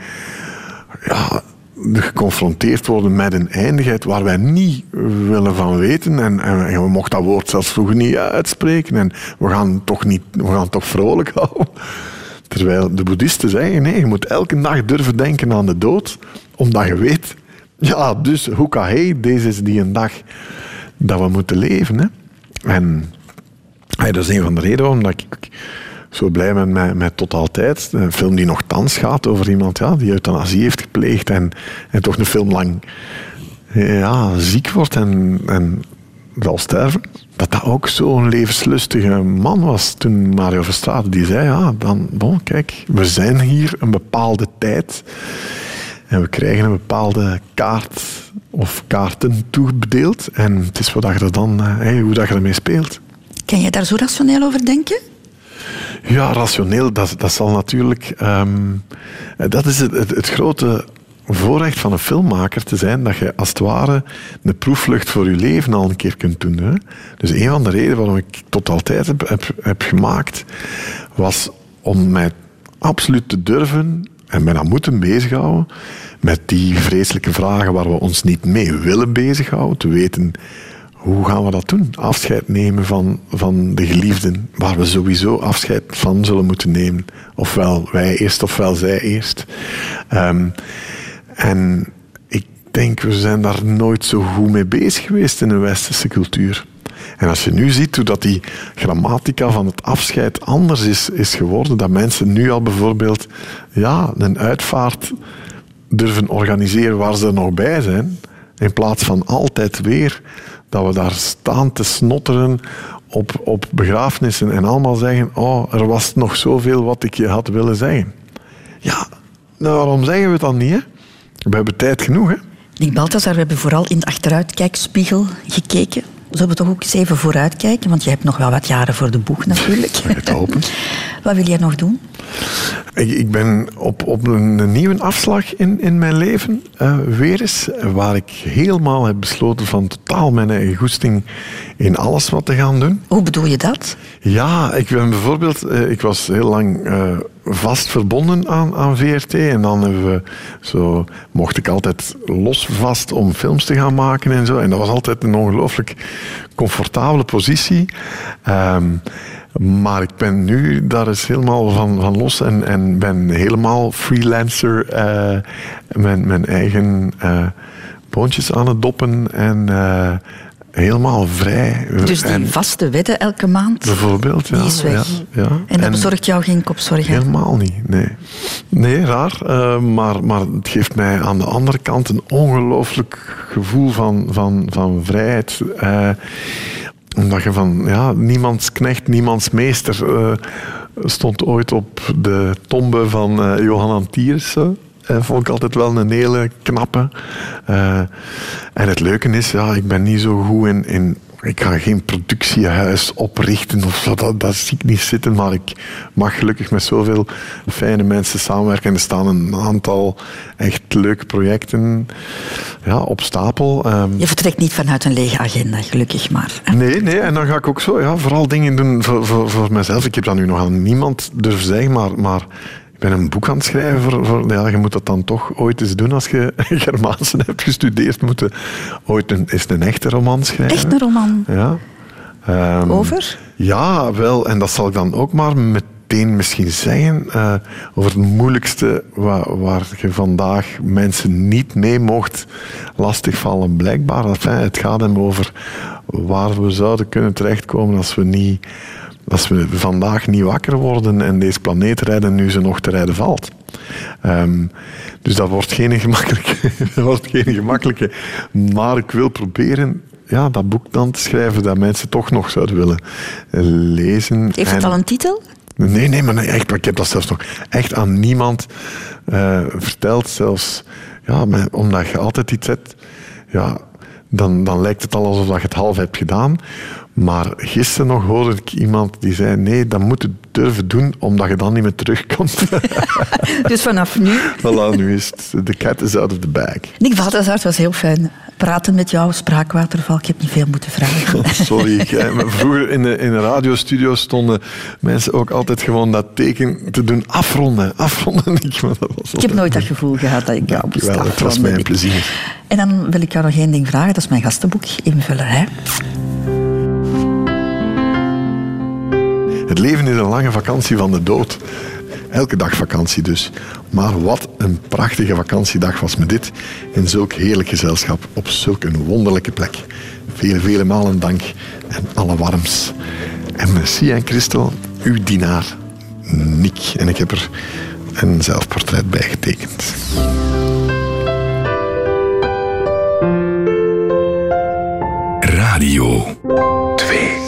ja, geconfronteerd worden met een eindigheid waar wij niet willen van weten. En, en, we mochten dat woord zelfs vroeger niet uitspreken. En we gaan toch, niet, we gaan toch vrolijk houden. Terwijl de boeddhisten zeggen, nee, je moet elke dag durven denken aan de dood, omdat je weet, ja, dus hoekahe, deze is die een dag dat we moeten leven. Hè. En dat is een van de redenen waarom ik zo blij met, met Tot Altijd. Een film die nog thans gaat over iemand ja, die euthanasie heeft gepleegd en, en toch een film lang ja, ziek wordt en, en zal sterven. Dat dat ook zo'n levenslustige man was toen Mario Verstraeten. Die zei, ja, dan, kijk, we zijn hier een bepaalde tijd en we krijgen een bepaalde kaart of kaarten toebedeeld. En het is wat je er dan, hey, hoe dat je ermee speelt. Kan je daar zo rationeel over denken? Ja, rationeel, dat, dat zal natuurlijk... Um, dat is het, het, grote voorrecht van een filmmaker te zijn, dat je als het ware een proefvlucht voor je leven al een keer kunt doen. Hè? Dus een van de redenen waarom ik tot altijd heb, heb, heb gemaakt, was om mij absoluut te durven en mij dan moeten bezighouden met die vreselijke vragen waar we ons niet mee willen bezighouden. Te weten hoe gaan we dat doen? Afscheid nemen van, van de geliefden, waar we sowieso afscheid van zullen moeten nemen. Ofwel wij eerst, ofwel zij eerst. Um, en ik denk, we zijn daar nooit zo goed mee bezig geweest in de westerse cultuur. En als je nu ziet hoe dat die grammatica van het afscheid anders is, is geworden, dat mensen nu al bijvoorbeeld ja, een uitvaart durven organiseren waar ze nog bij zijn, in plaats van altijd weer dat we daar staan te snotteren op, op begrafenissen en allemaal zeggen, oh, er was nog zoveel wat ik je had willen zeggen. Ja, nou, waarom zeggen we het dan niet? Hè? We hebben tijd genoeg, hè? Nick Balthazar, we hebben vooral in de achteruitkijkspiegel gekeken. Zullen we toch ook eens even vooruitkijken? Want je hebt nog wel wat jaren voor de boeg natuurlijk. Het hopen. wat wil jij nog doen? Ik, ik ben op, op een, nieuwe afslag in, in mijn leven uh, weer eens, waar ik helemaal heb besloten van totaal mijn eigen goesting in alles wat te gaan doen. Hoe bedoel je dat? Ja, ik ben bijvoorbeeld, uh, ik was heel lang uh, vast verbonden aan, aan VRT en dan hebben we zo, mocht ik altijd los vast om films te gaan maken en zo. En dat was altijd een ongelooflijk comfortabele positie. Um, maar ik ben nu daar is helemaal van, van los en, en ben helemaal freelancer. Uh, mijn, eigen uh, boontjes aan het doppen en uh, helemaal vrij. Dus die en, vaste wedden elke maand? Bijvoorbeeld, ja. Die is weg. Ja, ja. En dat bezorgt jou geen kopzorgen? Helemaal niet, nee. Nee, raar. maar, maar het geeft mij aan de andere kant een ongelooflijk gevoel van, van, van vrijheid omdat je van ja, niemands knecht, niemands meester uh, stond ooit op de tombe van Johan Antiers. Uh, vond ik altijd wel een hele knappe. en het leuke is, ja, ik ben niet zo goed in, in ik ga geen productiehuis oprichten of zo, dat, dat zie ik niet zitten. Maar ik mag gelukkig met zoveel fijne mensen samenwerken. Er staan een aantal echt leuke projecten ja, op stapel. Um, je vertrekt niet vanuit een lege agenda, gelukkig maar. Nee, nee, en dan ga ik ook zo ja, vooral dingen doen voor, voor, voor mezelf. Ik heb dat nu nog aan niemand durven zeggen, maar, maar ik ben een boek aan het schrijven. Voor, voor, ja, je moet dat dan toch ooit eens doen als je Germaanse hebt gestudeerd. Moet je ooit een, eens een echte roman schrijven. Echt een roman? Ja. Um, over? Ja, wel. En dat zal ik dan ook maar meteen misschien zeggen. Uh, over het moeilijkste waar, waar, je vandaag mensen niet mee mocht lastigvallen. Blijkbaar. Enfin, het gaat hem over waar we zouden kunnen terechtkomen als we niet als we vandaag niet wakker worden en deze planeet rijden nu ze nog te rijden valt. Um, dus dat wordt geen gemakkelijke, dat wordt geen gemakkelijke. Maar ik wil proberen ja, dat boek dan te schrijven dat mensen toch nog zouden willen lezen. Heeft het al een titel? Nee, nee, maar nee, echt, ik heb dat zelfs nog echt aan niemand uh, verteld. Zelfs ja, omdat je altijd iets hebt. Ja, dan, dan lijkt het al alsof je het half hebt gedaan. Maar gisteren nog hoorde ik iemand die zei: nee, dat moet het durven doen, omdat je dan niet meer terugkomt. Dus vanaf nu... voilà, nu is het, de cat is out of the bag. Nick Valtensaert was heel fijn. Praten met jou, spraakwaterval. Ik heb niet veel moeten vragen. Sorry. ik, vroeger in de, in de radiostudio stonden mensen ook altijd gewoon dat teken te doen afronden. Afronden. Ik, maar dat was Ik heb nooit dat gevoel gehad dat ik jou moest Dankjewel, het was afronden, mij een plezier. En dan wil ik jou nog één ding vragen. Dat is mijn gastenboek invullen. Hè? Het leven is een lange vakantie van de dood. Elke dag vakantie dus. Maar wat een prachtige vakantiedag was me dit. In zulk heerlijk gezelschap op zulk een wonderlijke plek. Vele, vele malen dank en alle warms. En merci en Christel, uw dienaar, Nick. En ik heb er een zelfportret bij getekend. Radio 2.